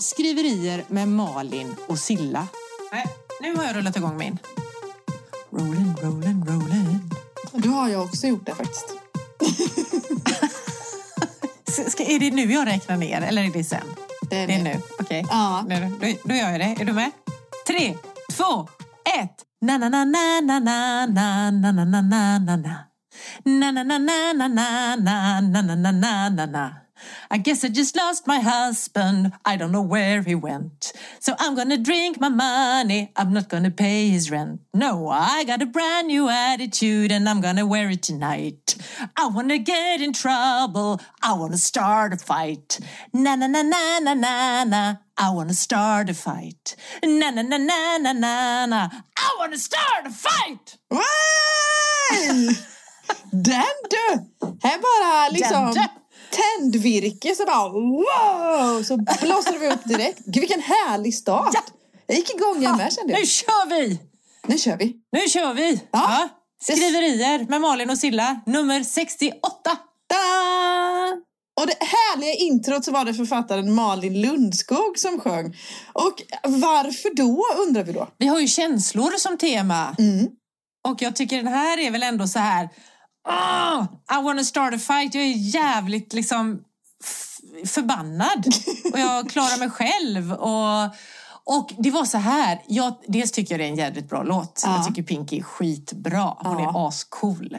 Skriverier med Malin och Silla. Nej, nu har jag rullat igång min. Rollin, rollin, rollin. Du har jag också gjort det faktiskt. Ska, är det nu jag räknar ner eller är det sen? Det är, Det är nu. Okej. Ja. Nu, då, då gör jag det. Är du med? Tre, två, ett. Na na na na na na na na na na na na na. Na na na na na na na na na na na na na. I guess I just lost my husband. I don't know where he went. So I'm gonna drink my money. I'm not gonna pay his rent. No, I got a brand new attitude and I'm gonna wear it tonight. I wanna get in trouble. I wanna start a fight. Na na na na na na na. I wanna start a fight. Na na na na na na na. I wanna start a fight. Wow! Den du! Här bara liksom Den! Tändvirke så bara wow! Så blåser vi upp direkt. Gud vilken härlig start! Ja. Jag gick igång jag med kände Nu jag. kör vi! Nu kör vi. Nu kör vi! Ja. Skriverier med Malin och Silla, nummer 68. Da! Och det härliga introt så var det författaren Malin Lundskog som sjöng. Och varför då undrar vi då? Vi har ju känslor som tema. Mm. Och jag tycker den här är väl ändå så här... Oh, I wanna start a fight. Jag är jävligt liksom förbannad. Och jag klarar mig själv. Och, och det var så här. Jag, dels tycker jag det är en jävligt bra låt. Ja. Jag tycker Pinky är skitbra. Hon Ja. är ascool.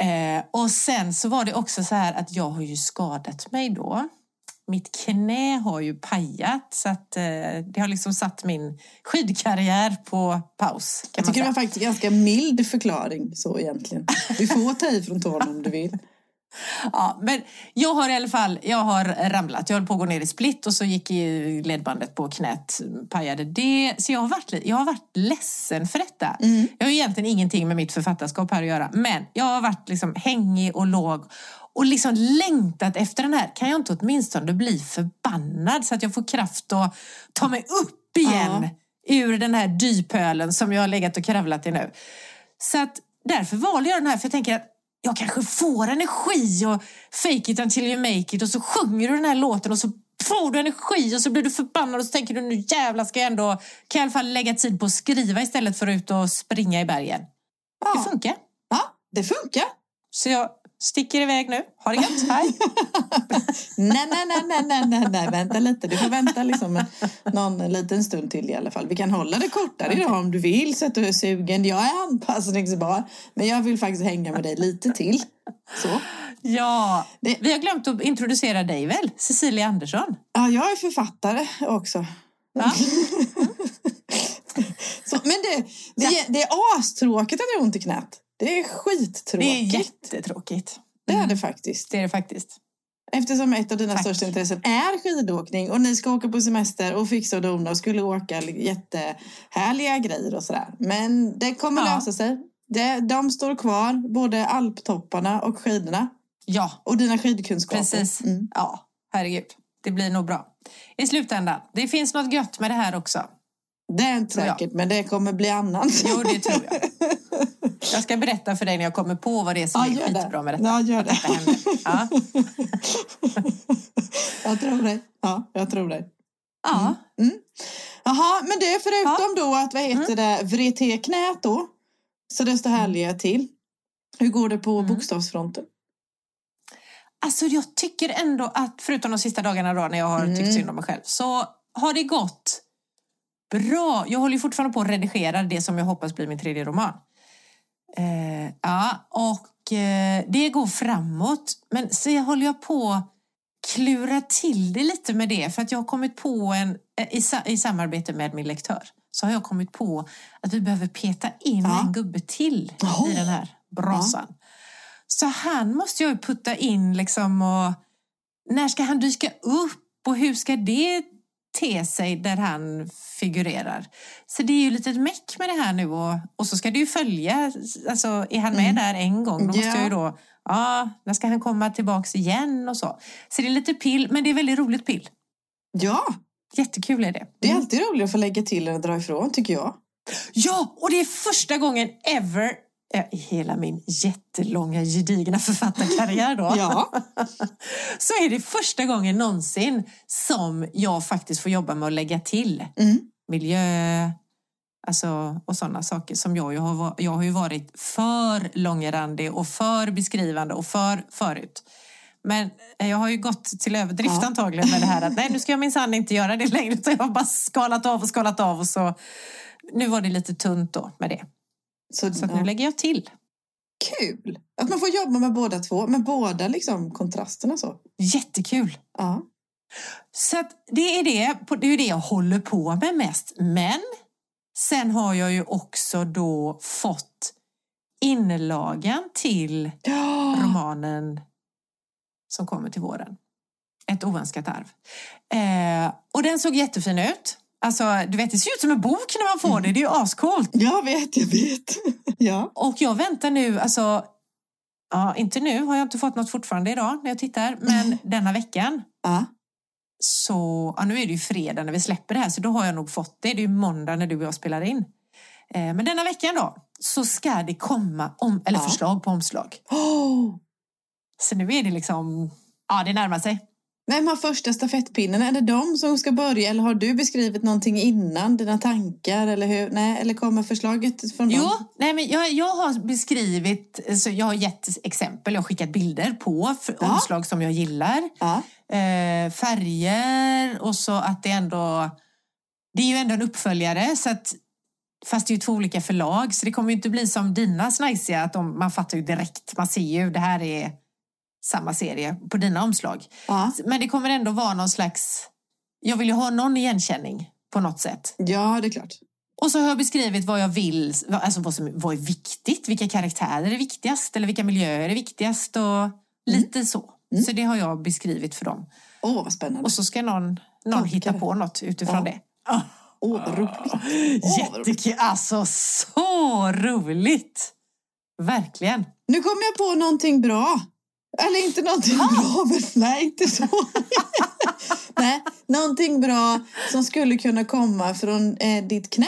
Eh, och sen så var det också så här att jag har ju skadat mig då. Mitt knä har ju pajat så att eh, det har liksom satt min skidkarriär på paus. Jag tycker det var faktiskt en ganska mild förklaring så egentligen. Du får ta i från tårna om du vill. Ja, men jag har i alla fall jag har ramlat. Jag höll på att gå ner i split och så gick ledbandet på knät, pajade det. Så jag har varit, jag har varit ledsen för detta. Jag har egentligen ingenting med mitt författarskap här att göra. Men jag har varit liksom hängig och låg och liksom längtat efter den här. Kan jag inte åtminstone bli förbannad så att jag får kraft att ta mig upp igen ur den här dypölen som jag har legat och kravlat i nu. Så att därför valde jag den här för jag tänker att jag kanske får energi och fake it until you make it och så sjunger du den här låten och så får du energi och så blir du förbannad och så tänker du nu jävlar ska jag ändå kan jag i alla fall lägga tid på att skriva istället för att ut och springa i bergen. Det Ja, funkar. ja det funkar. Så jag sticker iväg nu. Ha det gött, hej! Nej, nej, nej, nej, nej, nej, nej, vänta lite. Du får vänta liksom en, någon liten stund till i alla fall. Vi kan hålla det kortare idag om du vill så att du är sugen. Jag är anpassningsbar, men jag vill faktiskt hänga med dig lite till. Så. Ja, Det- vi har glömt att introducera dig väl? Cecilia Andersson. Ja, jag är författare också. Va? Så, men det, det, är, det är astråkigt att jag har ont i knät. Det är Det skittråkigt. är jättetråkigt. Det är det faktiskt. Det är det faktiskt. Eftersom ett av dina Tack. största intressen är skidåkning och ni ska åka på semester och fixa och dona och skulle åka jättehärliga grejer och sådär. Men det kommer Ja. lösa sig. Det, de står kvar, både alptopparna och skidorna. Ja, Och dina skidkunskaper. Precis. Mm. Ja, herregud. Det blir nog bra. I slutändan, det finns något gött med det här också. Det är inte säkert, men det kommer bli annan. Jo, det tror jag. Jag ska berätta för dig när jag kommer på vad det är som Ja, är skitbra med detta. Ja, gör det. Ja. jag tror dig. Ja, jag tror dig. ja. Jaha, men det förutom då att vad heter det, vrete knät då. Så desto härligare till. Hur går det på bokstavsfronten? Alltså jag tycker ändå att, förutom de sista dagarna då när jag har Mm. tyckt synd om mig själv, så har det gått bra. Jag håller fortfarande på att redigera det som jag hoppas blir min tredje roman. Eh, ja, och eh, det går framåt. Men så jag håller jag på klura till det lite med det. För att jag har kommit på en, eh, i, i samarbete med min lektör, så har jag kommit på att vi behöver peta in Ja. en gubbe till Jaha. i den här brasan. Så han måste jag putta in liksom och när ska han dyka upp och hur ska det te sig där han figurerar? Så det är ju lite meck med det här nu och, och så ska det ju följa, alltså är han med Mm. där en gång då måste Ja. jag ju då, ja, när ska han komma tillbaks igen och så. Så det är lite pill, men det är väldigt roligt pill. Ja, Jättekul är det. det är Mm. alltid roligt att få lägga till att dra ifrån tycker jag. Ja, och det är första gången ever I hela min jättelånga gedigna författarkarriär då. Ja. Så är det första gången någonsin som jag faktiskt får jobba med att lägga till Mm. miljö alltså, och sådana saker som jag, ju har, jag har ju varit för långrandig och för beskrivande och för förut. Men jag har ju gått till överdrift Ja. antagligen med det här att nej nu ska jag minsann inte göra det längre utan jag har bara skalat av och skalat av och så nu var det lite tunt då med det. Så, Så ja. nu lägger jag till. Kul! Att man får jobba med båda två, med båda liksom kontrasterna så. Jättekul! Ja. Så det, är det, det är det jag håller på med mest. Men sen har jag ju också då fått inlagan till romanen som kommer till våren. Ett oönskat arv. Eh, och den såg jättefin ut. Alltså, du vet, det ser ut som en bok när man får det. Det är ju ascoolt. Jag vet, jag vet. ja. Och jag väntar nu, alltså... Ja, inte nu har jag inte fått något fortfarande idag när jag tittar. Men denna veckan ja. så... Ja, nu är det ju fredag när vi släpper det här så då har jag nog fått det. Det är ju måndag när du och jag spelar in. Eh, men denna veckan då så ska det komma om, eller Ja. förslag på omslag. Oh. Så nu är det liksom... Ja, det närmar sig. Vem har första stafettpinnen? Är det de som ska börja eller har du beskrivit någonting innan? Dina tankar eller hur? Nej, eller kommer förslaget från Jo, dem? nej, men jag, jag har beskrivit, så jag har gett exempel, jag har skickat bilder på Ja. omslag som jag gillar. Ja. Eh, färger och så att det ändå... Det är ju ändå en uppföljare så att Fast det är ju två olika förlag så det kommer ju inte bli som dina snajsiga att de, man fattar ju direkt. Man ser ju det här är samma serie på dina omslag. Ja. Men det kommer ändå vara någon slags... Jag vill ju ha någon igenkänning på något sätt. ja, det är klart. Och så har jag beskrivit vad jag vill, alltså vad som vad är viktigt, vilka karaktärer är viktigast eller vilka miljöer är viktigast och lite så. Så det har jag beskrivit för dem. Åh, vad spännande. Och så ska någon, någon hitta på något utifrån Ja. det. Ah. Åh, vad roligt. Jättekul! Alltså så roligt! Verkligen. Nu kom jag på någonting bra. Eller inte någonting bra, men nej, inte så. nej, någonting bra som skulle kunna komma från eh, ditt knä.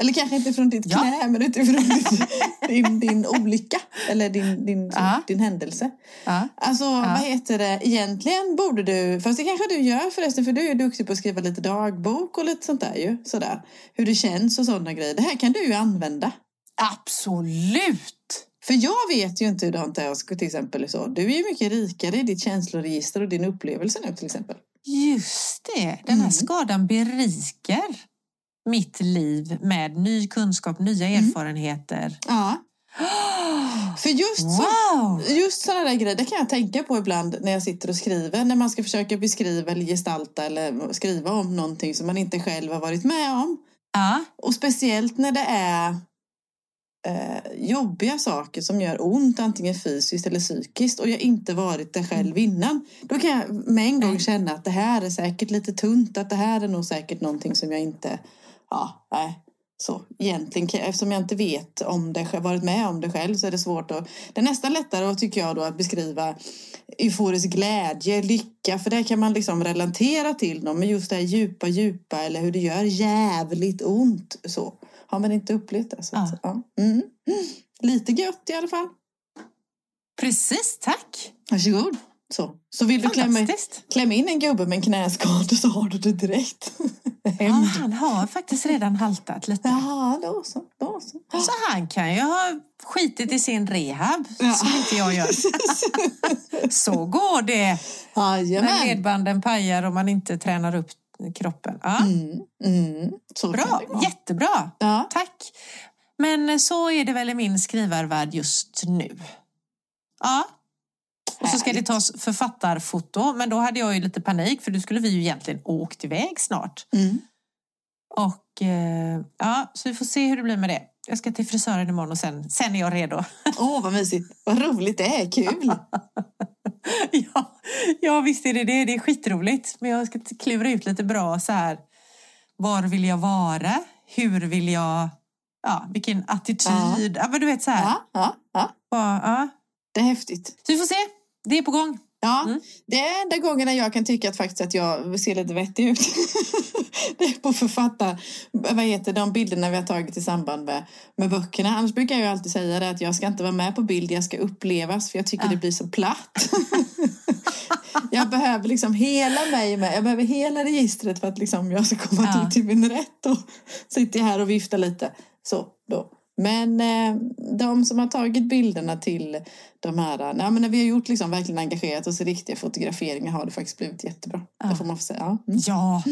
Eller kanske inte från ditt Ja. knä, men utifrån din, din olycka. Eller din, din, Ja. din händelse. Ja. Alltså, vad heter det? Egentligen borde du, fast det kanske du gör förresten, för du är ju duktig på att skriva lite dagbok och lite sånt där ju. Sådär. Hur det känns och sådana grejer. Det här kan du ju använda. Absolut! För jag vet ju inte hur det är till exempel så. Du är ju mycket rikare i ditt känsloregister och din upplevelse nu till exempel. Just det, den här Mm. skadan berikar mitt liv med ny kunskap, nya Mm. erfarenheter. Ja. För just, så, Wow! just sådana där grejer, det kan jag tänka på ibland när jag sitter och skriver. När man ska försöka beskriva eller gestalta eller skriva om någonting som man inte själv har varit med om. Ja, Och speciellt när det är eh, jobbiga saker som gör ont, antingen fysiskt eller psykiskt och jag inte varit där själv innan. Då kan jag med en gång känna att det här är säkert lite tunt, att det här är nog säkert någonting som jag inte, ja, nej. Så egentligen, eftersom jag inte vet om det, varit med om det själv så är det svårt att, det är nästan lättare tycker jag då att beskriva euforisk glädje, lycka, för det kan man liksom relatera till dem. Men just det här djupa, djupa eller hur det gör jävligt ont så har man inte upplevt det. Så, Ja. att, ja. Mm. Lite gött i alla fall. precis. Tack! Varsågod. Så, så vill du klämma, klämma in en gubbe med en knäskada så har du det direkt. Ja, han har faktiskt redan haltat lite. Jaha, då så. Då så. Så han kan ju ha skitit i sin rehab, Ja. som inte jag gör. Så går det när Jajamän. ledbanden pajar och man inte tränar upp kroppen. Ja, Mm, mm. Bra, jättebra. Ja. Tack. Men så är det väl i min skrivarvärld just nu. Ja. Och så ska det tas författarfoto, men då hade jag ju lite panik för då skulle vi ju egentligen åkt iväg snart. Mm. Och eh, ja, så vi får se hur det blir med det. Jag ska till frisören imorgon och sen, sen är jag redo. Åh, vad mysigt. Vad roligt det är. Kul. ja, ja, visst är det det. Det är skitroligt. Men jag ska klura ut lite bra så här. Var vill jag vara? Hur vill jag... Ja, vilken attityd. Ja, men du vet så här. Ja, ja, ja. Ja. Ja. Det är häftigt. Så vi får se. Det är på gång. Ja, Mm. det är enda gången jag kan tycka att faktiskt att jag ser lite vettig ut. Det är på författar... Vad heter de bilderna vi har tagit i samband med, med böckerna. Annars brukar jag ju alltid säga det att jag ska inte vara med på bild, jag ska upplevas för jag tycker Ja. det blir så platt. jag behöver liksom hela mig med, jag behöver hela registret för att liksom jag ska komma Ja. till, till min rätt och sitter här och viftar lite. Så då. Men eh, de som har tagit bilderna till de här, nej, men när vi har gjort liksom verkligen engagerat oss i riktiga fotograferingar har det faktiskt blivit jättebra. Ja. Det får man säga. Ja. Mm. Ja,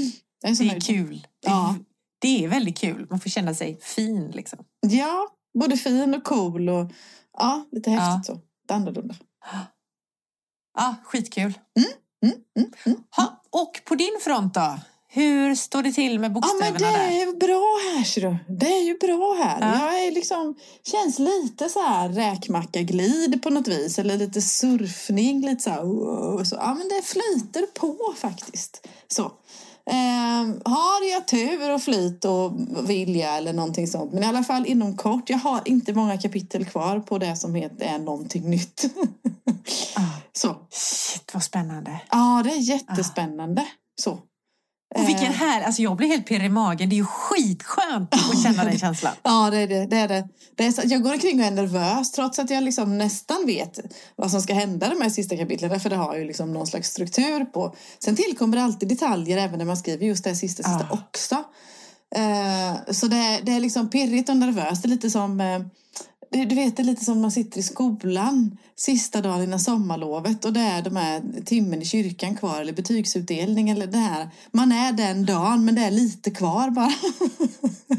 Jag är så det är kul. Det är, Ja. det är väldigt kul. Man får känna sig fin liksom. Ja, både fin och cool och ja, lite häftigt så. Det är annorlunda. Ja, skitkul. Mm, mm, mm. Ha, och på din front då? Hur står det till med Ja, bokstäverna men det där? är bra här ser du. Det är ju bra här. Ja. Jag är liksom, känns lite så här räkmacka-glid på något vis. Eller lite surfning, lite så här. Så. Ja, men det flyter på faktiskt. Så. Ehm, har jag tur och flyt och vilja eller någonting sånt. Men i alla fall inom kort. Jag har inte många kapitel kvar på det som heter är någonting nytt. Ah, så. shit, vad spännande. Ja, det är jättespännande. Så. Och vilken Eh, här, alltså jag blir helt pirrig i magen. Det är ju skitskönt att känna den känslan. Ja, det är det. det, är det. det är så, jag går omkring och är nervös trots att jag liksom nästan vet vad som ska hända de här sista kapitlen. För det har ju liksom någon slags struktur på. Sen tillkommer det alltid detaljer även när man skriver just det sista, sista Ah. också. Eh, så det är, det är liksom pirrigt och nervöst. Det är lite som... Du du vet, det är lite som man sitter i skolan sista dagen innan sommarlovet och det är de här timmen i kyrkan kvar eller betygsutdelning eller det här. Man är den dagen men det är lite kvar bara.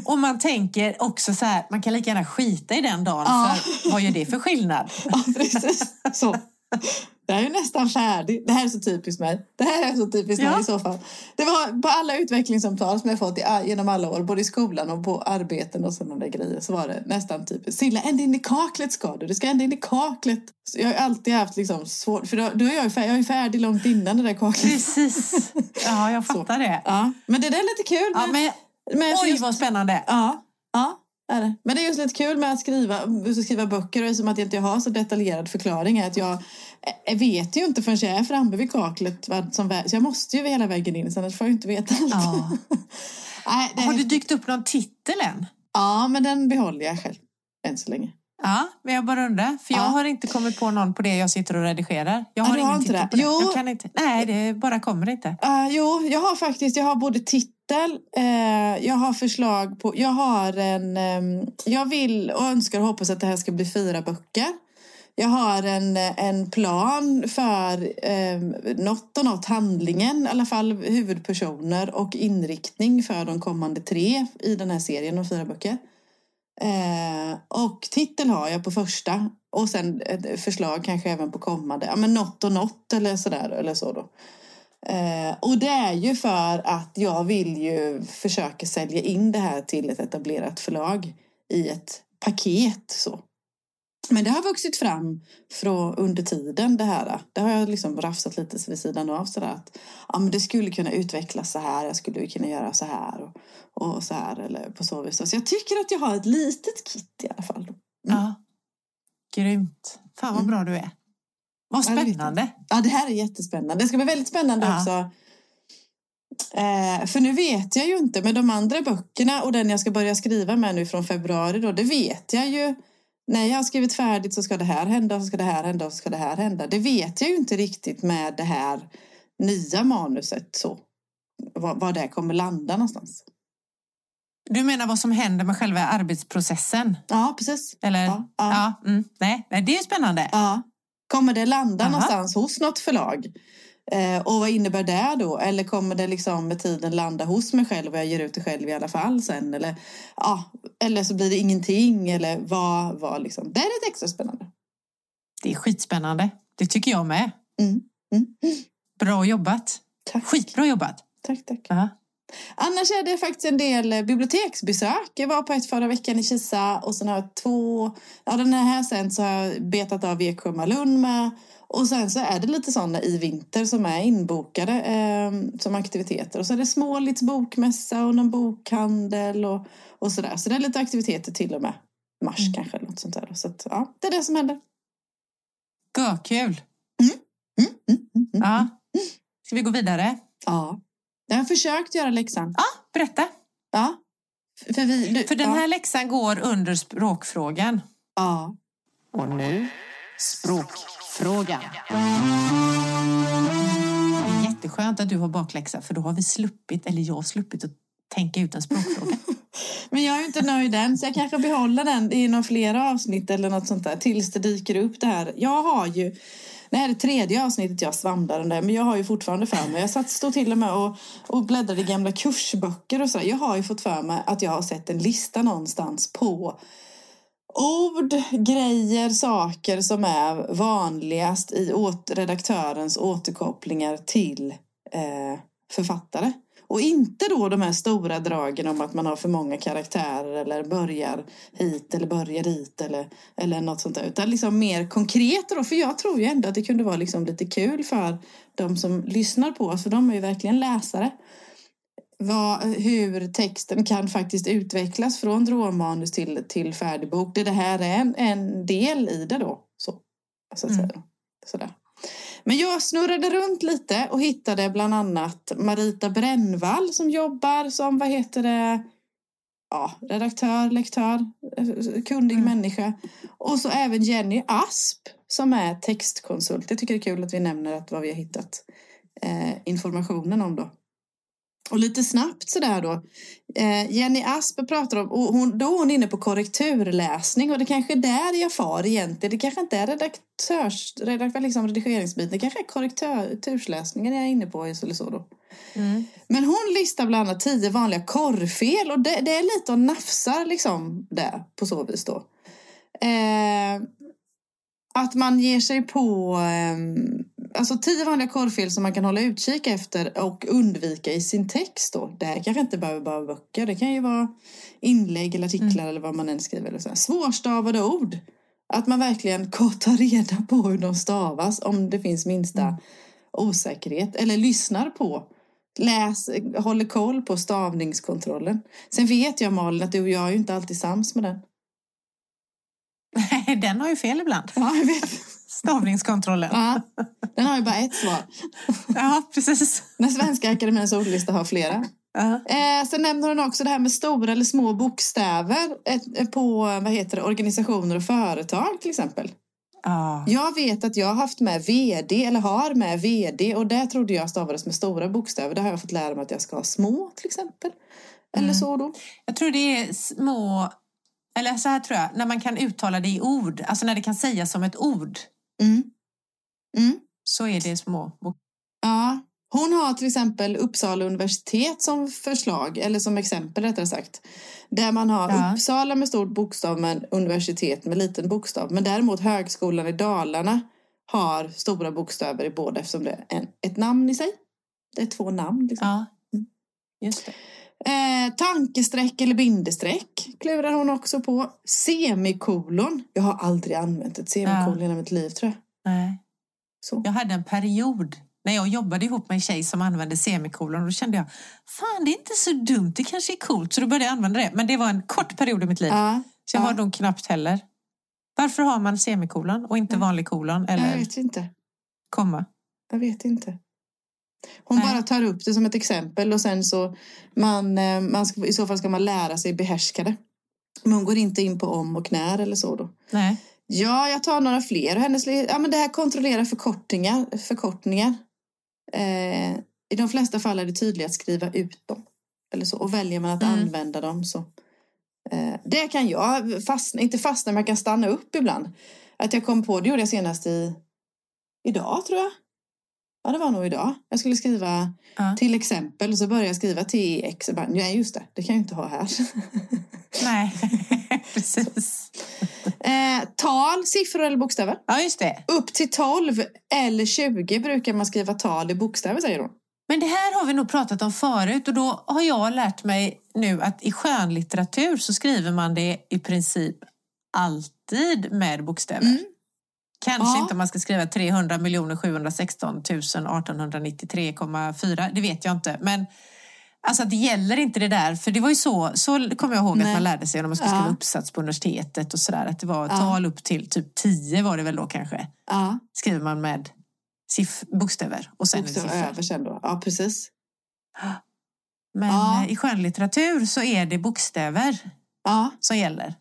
Och man tänker också så här, man kan lika gärna skita i den dagen. Ja. För vad gör det för skillnad? Ja, precis. Så. Jag är ju nästan färdig. Det här är så typiskt mig. Det här är så typiskt Ja. mig i så fall. Det var på alla utvecklingssamtal som jag fått i, genom alla år, både i skolan och på arbeten och sådana där grejer, så var det nästan typiskt. Silla, ända in i kaklet ska du. Du ska ända in i kaklet. Så jag har alltid haft liksom svårt, för då, då är jag, färdig, jag är färdig långt innan det där kaklet. Precis. Ja, jag fattar det. Ja, men det där är lite kul. Ja, men, med oj, just- vad spännande. Ja, ja är det. Men det är just lite kul med att skriva, att skriva böcker och som att jag inte har så detaljerad förklaring är att jag jag vet ju inte förrän jag är framme vid kaklet vad som så jag måste ju hela vägen in så annars får jag inte veta allt. Ja. Nej, det Har det dykt upp någon titel än? Ja, men den behåller jag själv än så länge. Ja, men jag bara undrar. För jag Ja. har inte kommit på någon på det jag sitter och redigerar. Jag Ja, har du har ingen inte titel på det. Jo. Jag kan inte. Nej, det bara kommer inte. Uh, jo, jag har faktiskt, jag har både titel, eh, jag har förslag på, jag har en, ehm, jag vill och önskar och hoppas att det här ska bli fyra böcker. Jag har en, en plan för eh, något och något handlingen, i alla fall huvudpersoner och inriktning för de kommande tre i den här serien om fyra böcker. Eh, och titel har jag på första och sen ett förslag kanske även på kommande. Ja, men något och något eller sådär eller så då. Eh, och det är ju för att jag vill ju försöka sälja in det här till ett etablerat förlag i ett paket så. Men det har vuxit fram från under tiden det här. Det har jag liksom rafsat lite vid sidan av sådär att ja, men det skulle kunna utvecklas så här. Jag skulle kunna göra så här och, och så här eller på så vis. Så jag tycker att jag har ett litet kit i alla fall. Ja. Grymt. Fan vad Mm. bra du är. Vad spännande. Ja, det här är jättespännande. Det ska bli väldigt spännande Ja. också. Eh, för nu vet jag ju inte med de andra böckerna och den jag ska börja skriva med nu från februari då. Det vet jag ju. När jag har skrivit färdigt så ska det här hända och så ska det här hända och så ska det här hända. Det vet jag ju inte riktigt med det här nya manuset så. Var, var det kommer landa någonstans. Du menar vad som händer med själva arbetsprocessen? Ja, precis. Eller? Ja, ja. ja mm. nej, nej, det är spännande. Ja. Kommer det landa Aha. någonstans hos något förlag? Eh, och vad innebär det då? Eller kommer det liksom med tiden landa hos mig själv och jag ger ut det själv i alla fall sen? Eller, ja, eller så blir det ingenting. Eller vad, vad liksom. Det är lite extra spännande. Det är skitspännande. Det tycker jag med. Mm. Mm. Bra jobbat. Tack. Skitbra jobbat. Tack, tack. Ja. Annars är det faktiskt en del eh, biblioteksbesök. Jag var på ett förra veckan i Kisa och sen har jag två, ja den här sen så har jag betat av Eksjö Malund med. Och sen så är det lite sådana i vinter som är inbokade eh, som aktiviteter. Och så är det Smålits bokmässa och någon bokhandel och, och sådär. Så det är lite aktiviteter till och med mars Mm. kanske. Något sånt där. Så att, ja, det är det som händer. Görkul. Mm, mm, mm, mm. Ja. Ska vi gå vidare? ja. Jag har försökt göra läxan. Ja, berätta. Ja. För, vi, du, För den ja. här läxan går under språkfrågan. Ja. Och nu språkfrågan. Jätteskönt att du har bakläxa för då har vi sluppit, eller jag har sluppit att tänka ut en språkfråga. Men jag är ju inte nöjd än så jag kanske behåller den i några flera avsnitt eller något sånt där tills det dyker upp det här. Jag har ju, det här är det tredje avsnittet jag svamlar om det men jag har ju fortfarande för mig. Jag satt, stod till och med och, och bläddrade i gamla kursböcker och sådär. Jag har ju fått för mig att jag har sett en lista någonstans på ord, grejer, saker som är vanligast i åt, redaktörens återkopplingar till eh, författare. Och inte då de här stora dragen om att man har för många karaktärer eller börjar hit eller börjar dit eller, eller något sånt där. Utan liksom mer konkret då. För jag tror ju ändå att det kunde vara liksom lite kul för de som lyssnar på oss. För de är ju verkligen läsare. Vad, hur texten kan faktiskt utvecklas från råmanus till, till färdig bok. Det, här är en, en del i det då. Så, så att Mm. säga. Sådär. Men jag snurrade runt lite och hittade bland annat Marita Brännvall som jobbar som, vad heter det, ja, redaktör, lektör, eh, kundig Mm. människa. Och så även Jenny Asp som är textkonsult. Jag tycker det är kul att vi nämner att vad vi har hittat eh, informationen om då. Och lite snabbt sådär då. Eh, Jenny Asp pratar om, och hon, då är hon inne på korrekturläsning och det kanske är där jag far egentligen. Det kanske inte är redaktörs, redak, liksom redigeringsbiten, det kanske är korrektursläsningen jag är inne på eller så då. Mm. Men hon listar bland annat tio vanliga korrfel och det, det är lite att nafsar liksom där på så vis då. Eh, att man ger sig på eh, alltså tio vanliga korrfel som man kan hålla utkik efter och undvika i sin text då. Det här kanske inte behöver vara böcker, det kan ju vara inlägg eller artiklar eller vad man än skriver. Eller så här. Svårstavade ord. Att man verkligen tar reda på hur de stavas om det finns minsta Mm. osäkerhet. Eller lyssnar på läs, håller koll på stavningskontrollen. Sen vet jag Malin att du och jag är ju inte alltid sams med den. Nej, den har ju fel ibland. Ja, jag vet. Stavningskontrollen. Ja, den har ju bara ett svar. Ja, precis. När Svenska Akademiens ordlista har flera. Ja. Eh, sen nämner hon också det här med stora eller små bokstäver ett, på vad heter det, organisationer och företag till exempel. Ja. Jag vet att jag har haft med VD eller har med VD och det trodde jag stavades med stora bokstäver. Det har jag fått lära mig att jag ska ha små till exempel. Eller Mm. så då. Jag tror det är små, eller så här tror jag, när man kan uttala det i ord, alltså när det kan sägas som ett ord, Mm. Mm. så är det små bok- Ja, hon har till exempel Uppsala universitet som förslag, eller som exempel rättare sagt. Där man har Ja. Uppsala med stort bokstav men universitet med liten bokstav. Men däremot Högskolan i Dalarna har stora bokstäver i båda eftersom det är en, ett namn i sig. Det är två namn. Liksom. Ja, just det. Eh, tankestreck eller bindestreck klurar hon också på. Semikolon. Jag har aldrig använt ett semikolon i mitt liv tror jag. Nej. Så. Jag hade en period när jag jobbade ihop med en tjej som använde semikolon. Då kände jag, fan det är inte så dumt, det kanske är coolt. Så då började jag använda det. Men det var en kort period i mitt liv. Ja, Så jag ja. har nog knappt heller. Varför har man semikolon och inte Ja. vanlig kolon jag eller vet inte. komma? Jag vet inte. Hon Nej. bara tar upp det som ett exempel och sen så man, eh, man ska, i så fall ska man lära sig behärska det. Men hon går inte in på om och när eller så då. Nej. Ja, jag tar några fler. Hennes, ja, men det här kontrollerar förkortningar. förkortningar. Eh, I de flesta fall är det tydligt att skriva ut dem. Eller så. Och väljer man att Mm. använda dem så. Eh, det kan jag fastna, inte fastna, men jag kan stanna upp ibland. Att jag kom på, det gjorde jag senast i idag tror jag. Ja, det var nog idag. Jag skulle skriva Ja. till exempel och så började jag skriva TX. Och bara, nej, just det, det kan jag inte ha här. Nej, precis. eh, tal, siffror eller bokstäver. Ja, just det. Upp till 12 eller 20 brukar man skriva tal i bokstäver, säger hon. Men det här har vi nog pratat om förut och då har jag lärt mig nu att i skönlitteratur så skriver man det i princip alltid med bokstäver. Mm. Kanske Ja. inte om man ska skriva 300 716 1893,4. Det vet jag inte. Men alltså det gäller inte det där. För det var ju så, så kommer jag ihåg Nej. att man lärde sig när man skulle Ja. skriva uppsats på universitetet och sådär. Att det var Ja. tal upp till typ 10 var det väl då kanske. Ja, Skriver man med siff- bokstäver och sen bokstäver siffror. över sen då. Ja, precis. Men i skönlitteratur så är det bokstäver Ja, som gäller.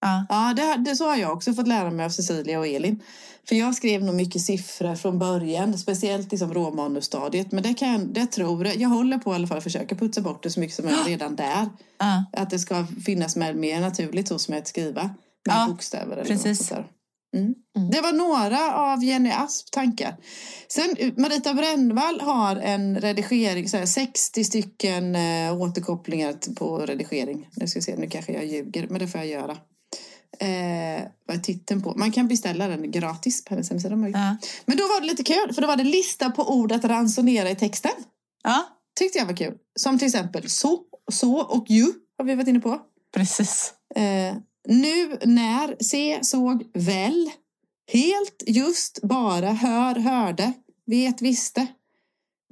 Ja. ja det, det så har jag också fått lära mig av Cecilia och Elin. För jag skrev nog mycket siffror från början, speciellt liksom råmanusstadiet. Men det kan jag, det tror jag, jag håller på i alla fall att försöka putsa bort det så mycket som möjligt redan där. Ja. Att det ska finnas med mer naturligt hos mig att skriva med Ja, bokstäver. Eller precis. något sånt där. Mm. Mm. Det var några av Jenny Asp tankar. Sen eh, Marita Brännvall har en redigering, så här, 60 stycken eh, återkopplingar på redigering. Nu ska vi se, nu kanske jag ljuger, men det får jag göra. Eh, vad är titeln på? Man kan beställa den gratis på hennes hemsida. Ja. Men då var det lite kul, för då var det lista på ord att ransonera i texten. ja, Tyckte jag var kul. Som till exempel så, så och ju har vi varit inne på. precis. Eh, nu, när, se, såg, väl. Helt, just, bara, hör, hörde, vet, visste.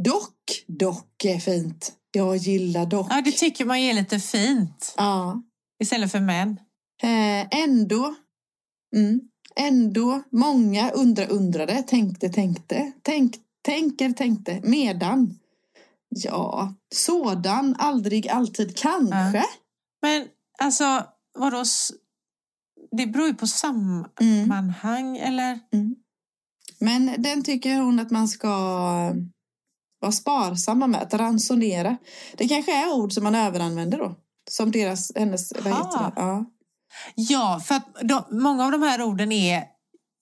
Dock, dock är fint. Jag gillar dock. Ja, det tycker man är lite fint. Ja. Istället för män. Eh, ändå. Mm. Ändå. Många undra, undrade, tänkte, tänkte. Tänk, tänker, tänkte. Medan. Ja, sådan, aldrig, alltid, kanske. Men alltså, vadå? Det beror ju på Mm. sammanhang, eller? Men den tycker hon att man ska vara sparsamma med, att ransonera. Det kanske är ord som man överanvänder då. Som deras, hennes, vad Ha. heter det? Ja. Ja, för att de, många av de här orden är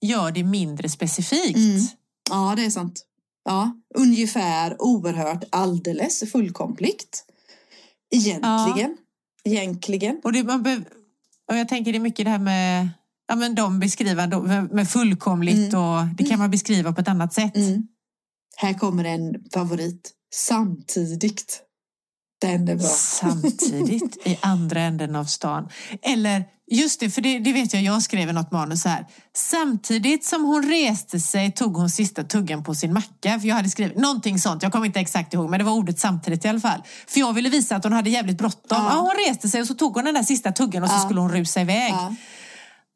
gör det mindre specifikt. Mm. ja, det är sant. Ja, ungefär, oerhört, alldeles, fullkomligt. Egentligen. Egentligen. Och, det, man be, och jag tänker det är mycket det här med ja, men de beskriver då, med, fullkomligt och det kan man beskriva på ett annat sätt. Mm. Här kommer en favorit. Samtidigt. Den är bra. Samtidigt i andra änden av stan. Eller, just det, för det, det vet jag, jag skrev i något manus här. Samtidigt som hon reste sig tog hon sista tuggan på sin macka. För jag hade skrivit någonting sånt, jag kommer inte exakt ihåg, men det var ordet samtidigt i alla fall. För jag ville visa att hon hade jävligt bråttom. Ja. Ja. hon reste sig och så tog hon den där sista tuggan och så Ja. skulle hon rusa iväg. Ja.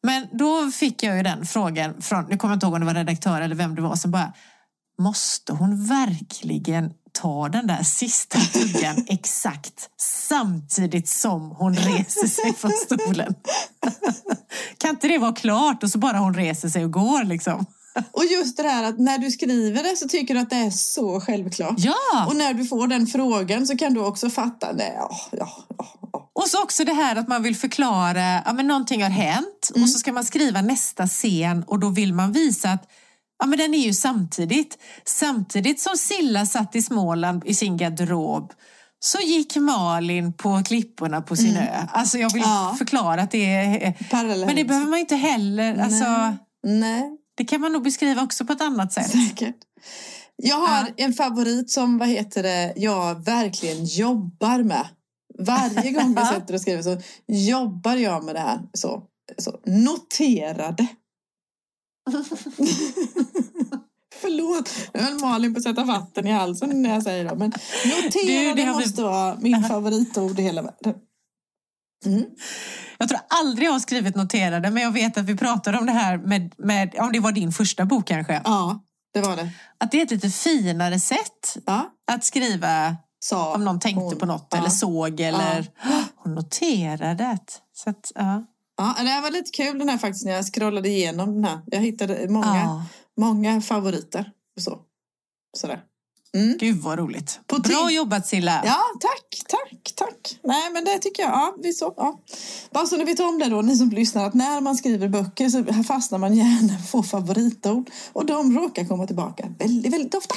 Men då fick jag ju den frågan från, nu kommer jag inte ihåg om det var redaktör eller vem det var, som bara, måste hon verkligen ta den där sista tuggan exakt samtidigt som hon reser sig från stolen? kan inte det vara klart och så bara hon reser sig och går liksom? Och just det här att när du skriver det så tycker du att det är så självklart. Ja! Och när du får den frågan så kan du också fatta, nej, ja, ja, ja. Och så också det här att man vill förklara, ja men någonting har hänt och så ska man skriva nästa scen och då vill man visa att ja men den är ju samtidigt. Samtidigt som Silla satt i Småland i sin garderob så gick Malin på klipporna på sin ö. Alltså jag vill Ja. förklara att det är... Parallellt. Men det behöver man inte heller. Alltså, Nej, det kan man nog beskriva också på ett annat sätt. säkert. Jag har Ja. en favorit som, vad heter det, jag verkligen jobbar med. Varje gång jag sätter och skriver så jobbar jag med det här. Så, så. Noterade. Förlåt, nu höll Malin på att sätta vatten i halsen när jag säger det. Men noterade det har vi- måste vara min favoritord i hela världen. Mm. Jag tror aldrig jag har skrivit noterade men jag vet att vi pratade om det här med, med om det var din första bok kanske. Ja, det var det. Att det är ett lite finare sätt Ja, att skriva sa om någon tänkte hon. på något Ja. eller såg eller hon noterade det. Så att, ja. Ja, det här var lite kul den här faktiskt när jag scrollade igenom den här. Jag hittade många, Ja. många favoriter. och Så. Sådär. Mm. Gud vad roligt. På Bra jobbat Silla. Ja, tack, tack, tack. Nej, men det tycker jag. Ja, vi så, ja. Bara så ni vet om det då, ni som lyssnar, att när man skriver böcker så fastnar man gärna på favoritord. Och de råkar komma tillbaka väldigt, väldigt ofta.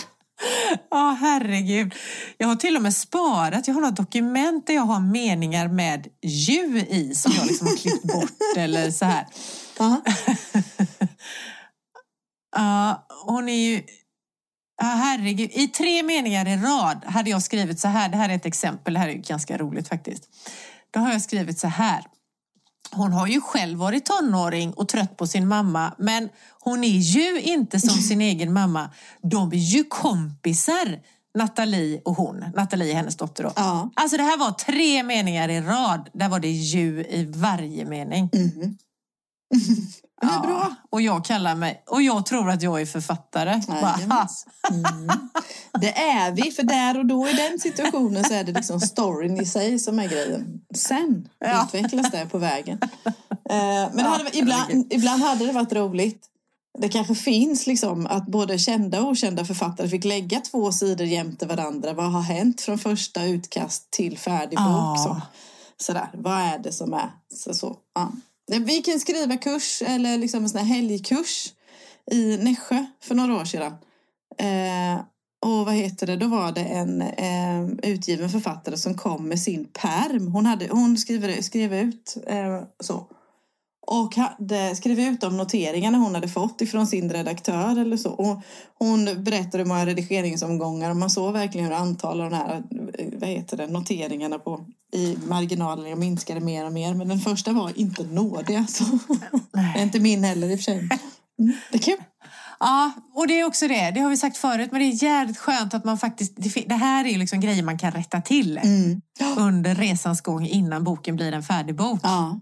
Ja, herregud. Jag har till och med sparat, jag har något dokument där jag har meningar med ju i som jag liksom har klippt bort eller så här. Ja. Ja, hon är ju... Ja, herregud. I tre meningar i rad hade jag skrivit så här. Det här är ett exempel. Det här är ju ganska roligt faktiskt. Då har jag skrivit så här. Hon har ju själv varit tonåring och trött på sin mamma. Men hon är ju inte som sin egen mamma. De är ju kompisar. Nathalie och hon. Nathalie är hennes dotter då. Ja. Alltså det här var tre meningar i rad. Där var det ju i varje mening. Mhm. Det är bra. Och jag kallar mig, och jag tror att jag är författare. Bara. Mm. Det är vi, för där och då i den situationen så är det liksom storyn i sig som är grejen. Sen Ja. utvecklas det på vägen. Eh, Men det hade, ibland, ibland hade det varit roligt. Det kanske finns liksom att både kända och okända författare fick lägga två sidor jämte varandra. Vad har hänt från första utkast till färdig bok? Ja. Så. Sådär, vad är det som är? Så, så, ja. Vi kan skriva kurs eller liksom en sån här helgkurs i Nässjö för några år sedan. Eh, och vad heter det, då var det en eh, utgiven författare som kom med sin perm. Hon, hade, hon skrev, skrev ut eh, så. Och hade, skrev ut de noteringarna hon hade fått ifrån sin redaktör eller så. Och hon berättade hur många redigeringsomgångar och man såg verkligen hur antal av de här eh, vad heter det, noteringarna på, i marginalen minskade mer och mer. Men den första var inte nådig. Alltså. Det är inte min heller i och för sig. Mm, det är kul. Ja, och det är också det. Det har vi sagt förut, men det är jävligt skönt att man faktiskt... Det, här är ju liksom grejer man kan rätta till Mm. under resans gång innan boken blir en färdig bok. Ja,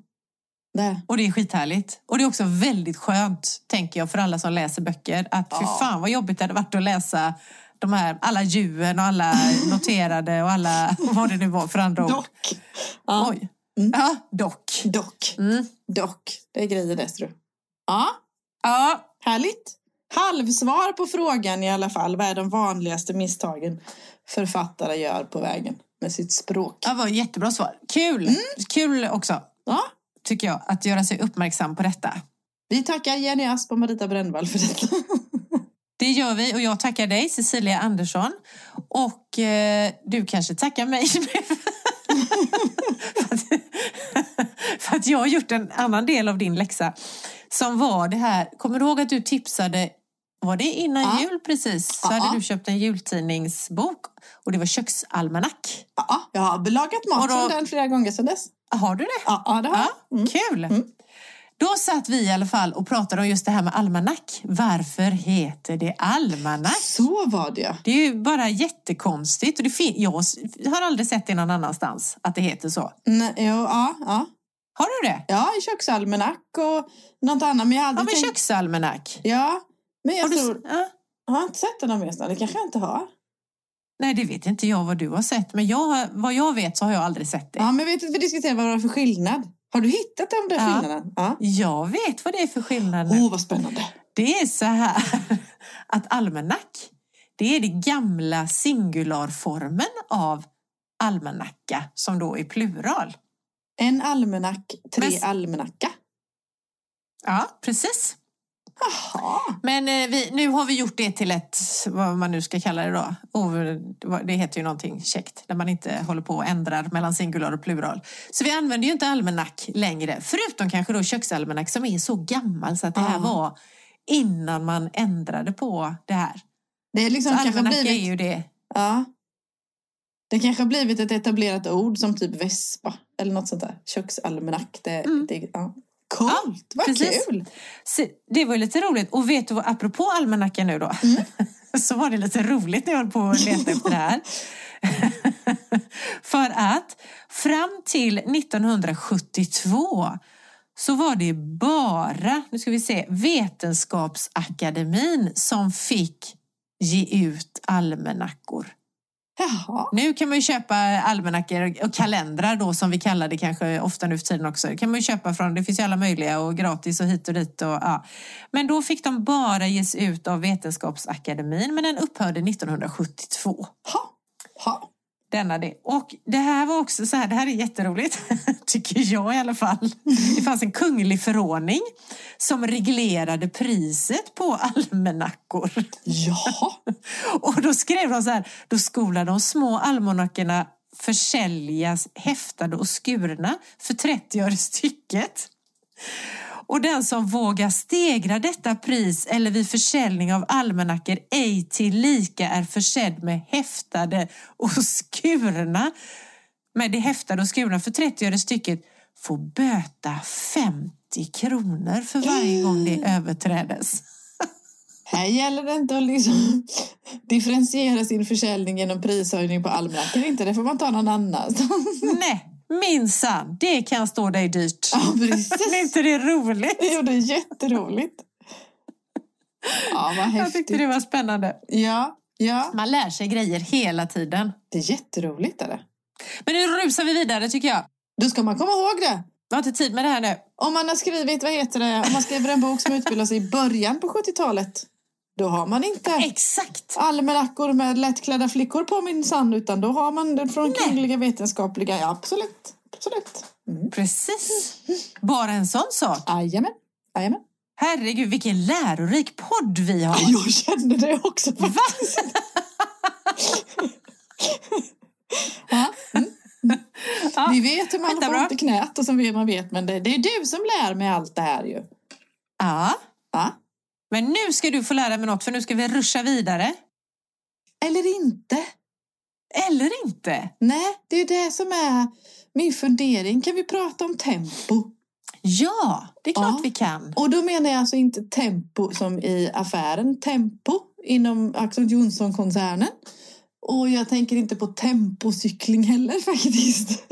det. Och det är skithärligt. Och det är också väldigt skönt, tänker jag, för alla som läser böcker. Att fy Ja. fan vad jobbigt det hade varit att läsa de här, alla djuren och alla noterade och alla, vad det nu var för andra ord. Dock. Ja, Oj. Mm. Ja, dock. dock. Mm. Dock. Det är grejer det, tror. Ja, Ja, härligt. Halvsvar på frågan i alla fall. Vad är de vanligaste misstagen författare gör på vägen med sitt språk? det var ett jättebra svar. Kul! Kul också, Ja, tycker jag, att göra sig uppmärksam på detta. vi tackar Jenny Asp och Marita Brännvall för detta. Det gör vi och jag tackar dig Cecilia Andersson. Och eh, du kanske tackar mig för, att, för att jag har gjort en annan del av din läxa. Som var det här, kommer du ihåg att du tipsade, var det innan Ja. jul precis? Så Ja. hade du köpt en jultidningsbok och det var köksalmanack. Ja, jag har lagat mat Och då- från den flera gånger sedan dess. Har du det? Ja, ja det har Ja, jag. Mm. Kul! Då satt vi i alla fall och pratade om just det här med almanack. Varför heter det almanack? Så var det ja. Det är ju bara jättekonstigt. Och det fin- jag har aldrig sett det någon annanstans att det heter så. Nej, jo, ja, ja. Har du det? Ja, i köksalmanack och något annat. Men jag har Ja, aldrig men tänkt... köksalmanack. Ja, men jag Har du... tror... Ja. Jag har inte sett den någonstans. Det kanske jag inte har. Nej, det vet inte jag vad du har sett. Men jag, vad jag vet så har jag aldrig sett det. Ja, men vet du, vi diskuterar vad det är för skillnad. Har du hittat om det är Ja. skillnaden? Ja. Jag vet vad det är för skillnad Åh, nu. vad spännande. Det är så här att almanack, det är den gamla singularformen av almanacka som då är plural. En almanack, tre Men- almanacka. Ja, precis. Jaha. Men eh, vi, nu har vi gjort det till ett, vad man nu ska kalla det då. Oh, det heter ju någonting käckt, där man inte håller på och ändrar mellan singular och plural. Så vi använder ju inte almanack längre, förutom kanske då köksalmanack som är så gammal så att det här Ja. var innan man ändrade på det här. Det är liksom Så kanske almanack blivit... är ju det. Ja. Det kanske har blivit ett etablerat ord som typ vespa eller något sånt där. Köksalmanack. Det, Mm. det, ja. Coolt, vad precis. kul! Det var ju lite roligt. Och vet du vad, apropå almanackan nu då, så var det lite roligt när jag höll på att leta efter det här. För att fram till 1972 så var det bara, nu ska vi se, Vetenskapsakademin som fick ge ut almanackor. Jaha. Nu kan man ju köpa almanackor och kalendrar då som vi kallar det kanske ofta nu för tiden också. Det kan man ju köpa från, det finns ju alla möjliga och gratis och hit och dit. Och, ja. Men då fick de bara ges ut av Vetenskapsakademin men den upphörde 1972. Ha. Ha. Denna det. Och det här var också så här, det här är jätteroligt, tycker jag i alla fall. Det fanns en kunglig förordning som reglerade priset på almanackor. Jaha. Och då skrev de så här, då skola de små almanackorna försäljas häftade och skurna för 30 öre stycket. Och den som vågar stegra detta pris eller vid försäljning av almanackor ej tillika är försedd med häftade och skurna med det häftade och skurna för 30 öre stycket får böta 50 kronor för varje gång det överträdes. Här gäller det inte att liksom differentiera sin försäljning genom prishöjning på almanackor. Inte det får man ta någon annanstans. Nej, minsann, det kan stå dig dyrt. Ja, precis. är inte det roligt? Jo, det är jätteroligt. Ja, vad Jag häftigt. tyckte det var spännande. Ja, ja. Man lär sig grejer hela tiden. Det är jätteroligt. Är det. Men nu rusar vi vidare tycker jag. Då ska man komma ihåg det. Vi har inte tid med det här nu. Om man har skrivit, vad heter det, om man skriver en bok som utspelar sig i början på 70-talet, då har man inte Exakt! almanackor med lättklädda flickor på minsann, utan då har man det från Nej. Kungliga Vetenskapliga. Ja, absolut. Absolut. Mm. Precis. Bara en sån sak. Jajamän. Jajamän. Herregud, vilken lärorik podd vi har. Jag kände det också. Va? Ja. Mm. Ja, Vi vet hur man Skitbra. får ont i knät och som man vet, men det, det är du som lär mig allt det här ju. Ja, Ja. Men nu ska du få lära mig något för nu ska vi ruscha vidare. Eller inte. Eller inte. Nej, det är det som är min fundering. Kan vi prata om tempo? Ja, det är klart Ja. vi kan. Och då menar jag alltså inte tempo som i affären Tempo inom Axel Johnson-koncernen. Och jag tänker inte på tempocykling heller faktiskt.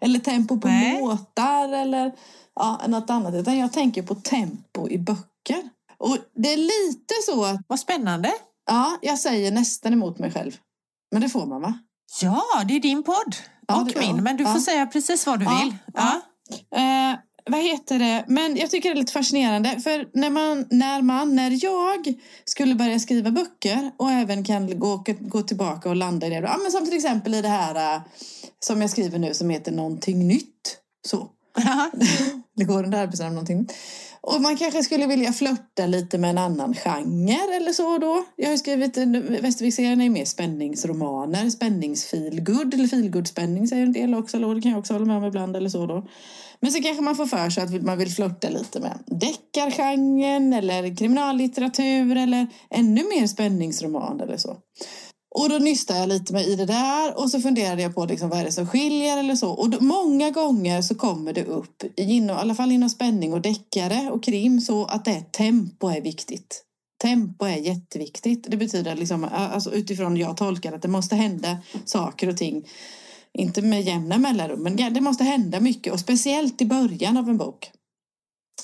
Eller tempo på Nej. båtar eller ja, något annat. Utan jag tänker på tempo i böcker. Och det är lite så att, Vad spännande. ja, jag säger nästan emot mig själv. Men det får man va? Ja, det är din podd. Ja, och det- min. ja, Men du får ja. säga precis vad du vill. ja. Eh, vad heter det? Men jag tycker det är lite fascinerande. För när man, när man, när jag skulle börja skriva böcker och även kan gå, gå tillbaka och landa i det. Ja, men som till exempel i det här eh, som jag skriver nu som heter Någonting nytt. Så. Det går under arbetsnamn någonting. Och man kanske skulle vilja flörta lite med en annan genre eller så då. Jag har ju skrivit, en- Västerviksserien är ju mer spänningsromaner, spänningsfeelgood eller feelgood-spänning säger en del också. Eller det kan jag också hålla med om ibland eller så då. Men så kanske man får för sig att man vill flörta lite med deckargenren eller kriminallitteratur eller ännu mer spänningsroman eller så. Och då nystade jag lite med i det där och så funderade jag på liksom, vad är det som skiljer eller så. Och då, många gånger så kommer det upp, inom, i alla fall inom spänning och deckare och krim, så att det är tempo är viktigt. Tempo är jätteviktigt. Det betyder liksom, alltså utifrån jag tolkar att det måste hända saker och ting. Inte med jämna mellanrum, men det måste hända mycket och speciellt i början av en bok.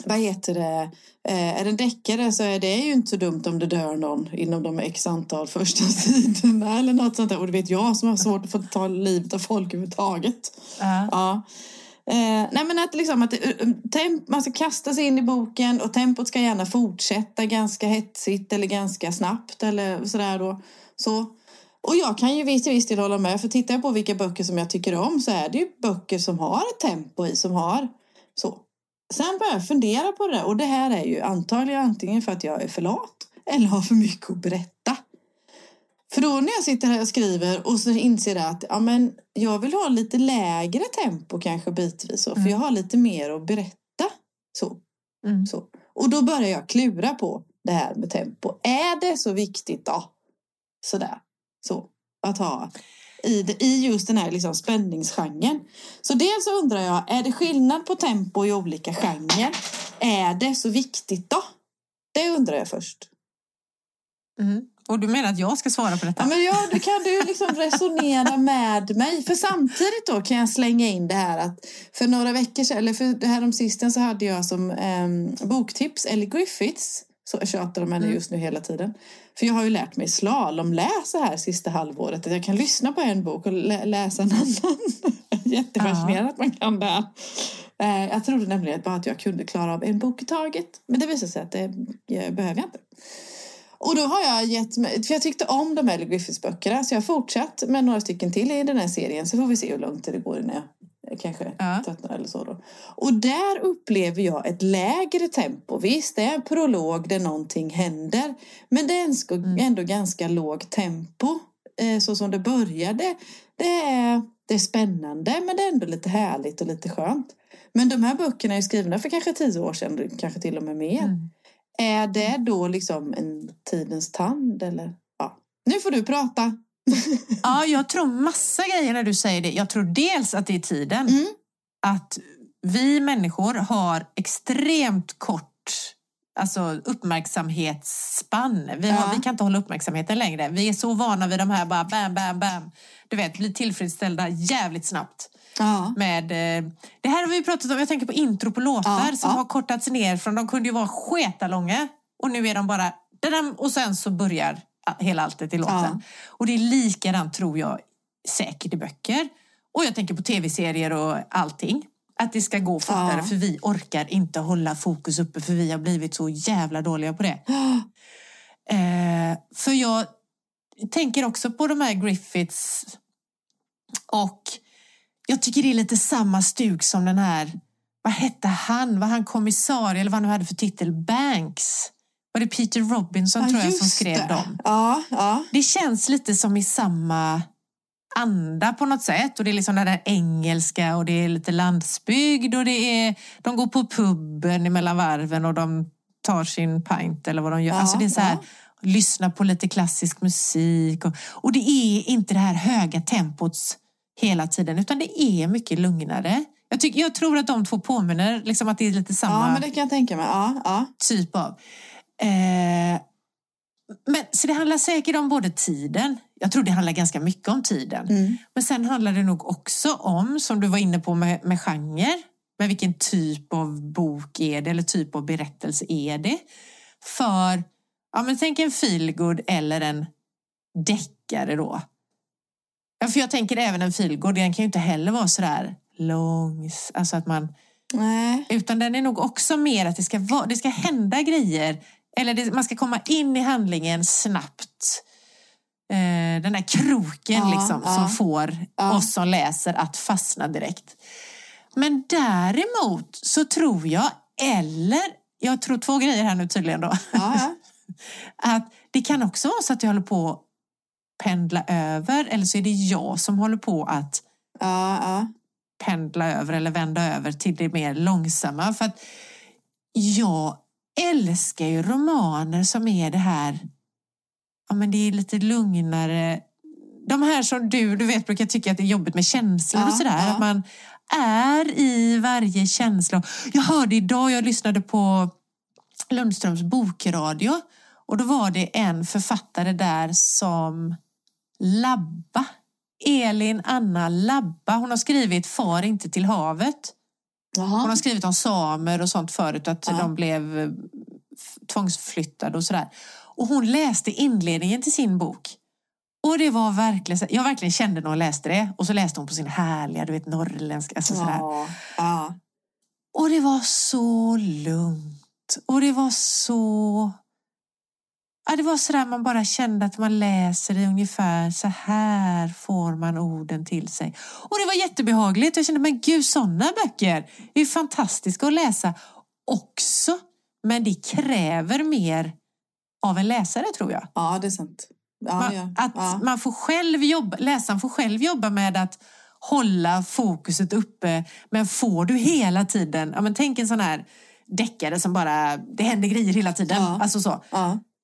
Vad heter det? Eh, är det en deckare så är det ju inte så dumt om det dör någon inom de x antal första sidorna eller något sånt där. Och det vet jag som har svårt att få ta livet av folk överhuvudtaget. Ja. Ja. Eh, nej men att, liksom, att det, eh, temp, man ska kasta sig in i boken och tempot ska gärna fortsätta ganska hetsigt eller ganska snabbt eller sådär då. Så. Och jag kan ju visst till viss del hålla med för tittar jag på vilka böcker som jag tycker om så är det ju böcker som har ett tempo i som har så. Sen börjar jag fundera på det där och det här är ju antagligen antingen för att jag är för lat eller har för mycket att berätta. För då när jag sitter här och skriver och så inser jag att ja, men jag vill ha lite lägre tempo kanske bitvis. Så, för Mm. jag har lite mer att berätta. Så, Mm. så. Och då börjar jag klura på det här med tempo. Är det så viktigt då? Sådär. Så. Att ha i, det, i just den här liksom spänningsgenren. Så dels undrar jag, är det skillnad på tempo i olika genrer? Är det så viktigt då? Det undrar jag först. Mm. Och du menar att jag ska svara på detta? Ja, men ja, då kan du liksom resonera med mig. För samtidigt då kan jag slänga in det här att för några veckor sedan, eller för det här om sisten så hade jag som ehm, boktips Ellie Griffiths. Så jag tjatar om henne Mm. just nu hela tiden. För jag har ju lärt mig slalomläsa här sista halvåret. Att jag kan lyssna på en bok och lä- läsa en annan. Jättefascinerande att man kan det. här. Eh, Jag trodde nämligen bara att jag kunde klara av en bok i taget. Men det visade sig att det eh, behöver jag inte. Och då har jag gett mig, för jag tyckte om de här Griffiths böckerna så jag har fortsatt med några stycken till i den här serien så får vi se hur långt det går innan jag kanske Ja. eller så då. Och där upplever jag ett lägre tempo. Visst, det är en prolog där någonting händer men det är ändå, Mm. ändå ganska lågt tempo eh, så som det började. Det är, det är spännande men det är ändå lite härligt och lite skönt. Men de här böckerna är skrivna för kanske tio år sedan, kanske till och med mer. Mm. Är det då liksom en tidens tand eller? Ja. Nu får du prata. Ja, jag tror massa grejer när du säger det. Jag tror dels att det är tiden. Mm. Att vi människor har extremt kort alltså uppmärksamhetsspann. Vi, har, Ja. vi kan inte hålla uppmärksamheten längre. Vi är så vana vid de här bara bam, bam, bam. Du vet, bli tillfredsställda jävligt snabbt. Ja. Med, eh, det här har vi pratat om, jag tänker på intro på låtar Ja, som har kortats ner från, de kunde ju vara sketalånga och nu är de bara, och sen så börjar hela alltet i låten. Ja. Och det är likadant tror jag säkert i böcker. Och jag tänker på tv-serier och allting. Att det ska gå fortare Ja. för vi orkar inte hålla fokus uppe för vi har blivit så jävla dåliga på det. Eh, för jag tänker också på de här Griffiths och jag tycker det är lite samma stuk som den här, vad hette han, var han kommissarie eller vad han nu hade för titel, Banks? Var det Peter Robinson Ja, tror jag som skrev det. dem? Ja, ja. Det känns lite som i samma anda på något sätt. Och det är liksom det där engelska och det är lite landsbygd och det är, de går på puben mellan varven och de tar sin pint eller vad de gör. Ja, alltså det är så här, ja. lyssna på lite klassisk musik. Och, och det är inte det här höga tempot hela tiden utan det är mycket lugnare. Jag, tycker, jag tror att de två påminner liksom att det är lite samma ja, men det kan jag tänka mig. Ja, ja. typ av. Eh, men, så det handlar säkert om både tiden. Jag tror det handlar ganska mycket om tiden. Mm. Men sen handlar det nog också om, som du var inne på med, med genre. Med vilken typ av bok är det eller typ av berättelse är det? För, ja men tänk en feelgood eller en deckare då. Ja, för jag tänker även en feelgood, den kan ju inte heller vara sådär lång, alltså att man Nej. utan den är nog också mer att det ska, vara, det ska hända grejer. Eller det, man ska komma in i handlingen snabbt. Eh, den där kroken Ja, liksom, ja. som får Ja. oss som läser att fastna direkt. Men däremot så tror jag, eller jag tror två grejer här nu tydligen då. Att det kan också vara så att jag håller på att pendla över eller så är det jag som håller på att pendla över eller vända över till det mer långsamma. För att jag älskar ju romaner som är det här, ja men det är lite lugnare. De här som du, du vet, brukar tycka att det är jobbigt med känslor Ja, och sådär. ja. Att man är i varje känsla. Jag hörde idag, jag lyssnade på Lundströms bokradio och då var det en författare där som Labba. Elin Anna Labba. Hon har skrivit Far inte till havet. Hon har skrivit om samer och sånt förut, att Ja. de blev eh, tvångsflyttade och sådär. Och hon läste inledningen till sin bok. Och det var verkligen, jag verkligen kände när hon läste det. Och så läste hon på sin härliga, du vet norrländska. Alltså sådär. Ja, ja. Och det var så lugnt. Och det var så... Ja, det var sådär man bara kände att man läser i ungefär så här får man orden till sig. Och det var jättebehagligt. Jag kände, men gud, sådana böcker är fantastiska att läsa också. Men det kräver mer av en läsare tror jag. ja, det är sant. Ja, Man, ja. att ja. man får själv jobba, läsaren får själv jobba med att hålla fokuset uppe. Men får du hela tiden, ja, men tänk en sån här deckare som bara, det händer grejer hela tiden. Alltså så.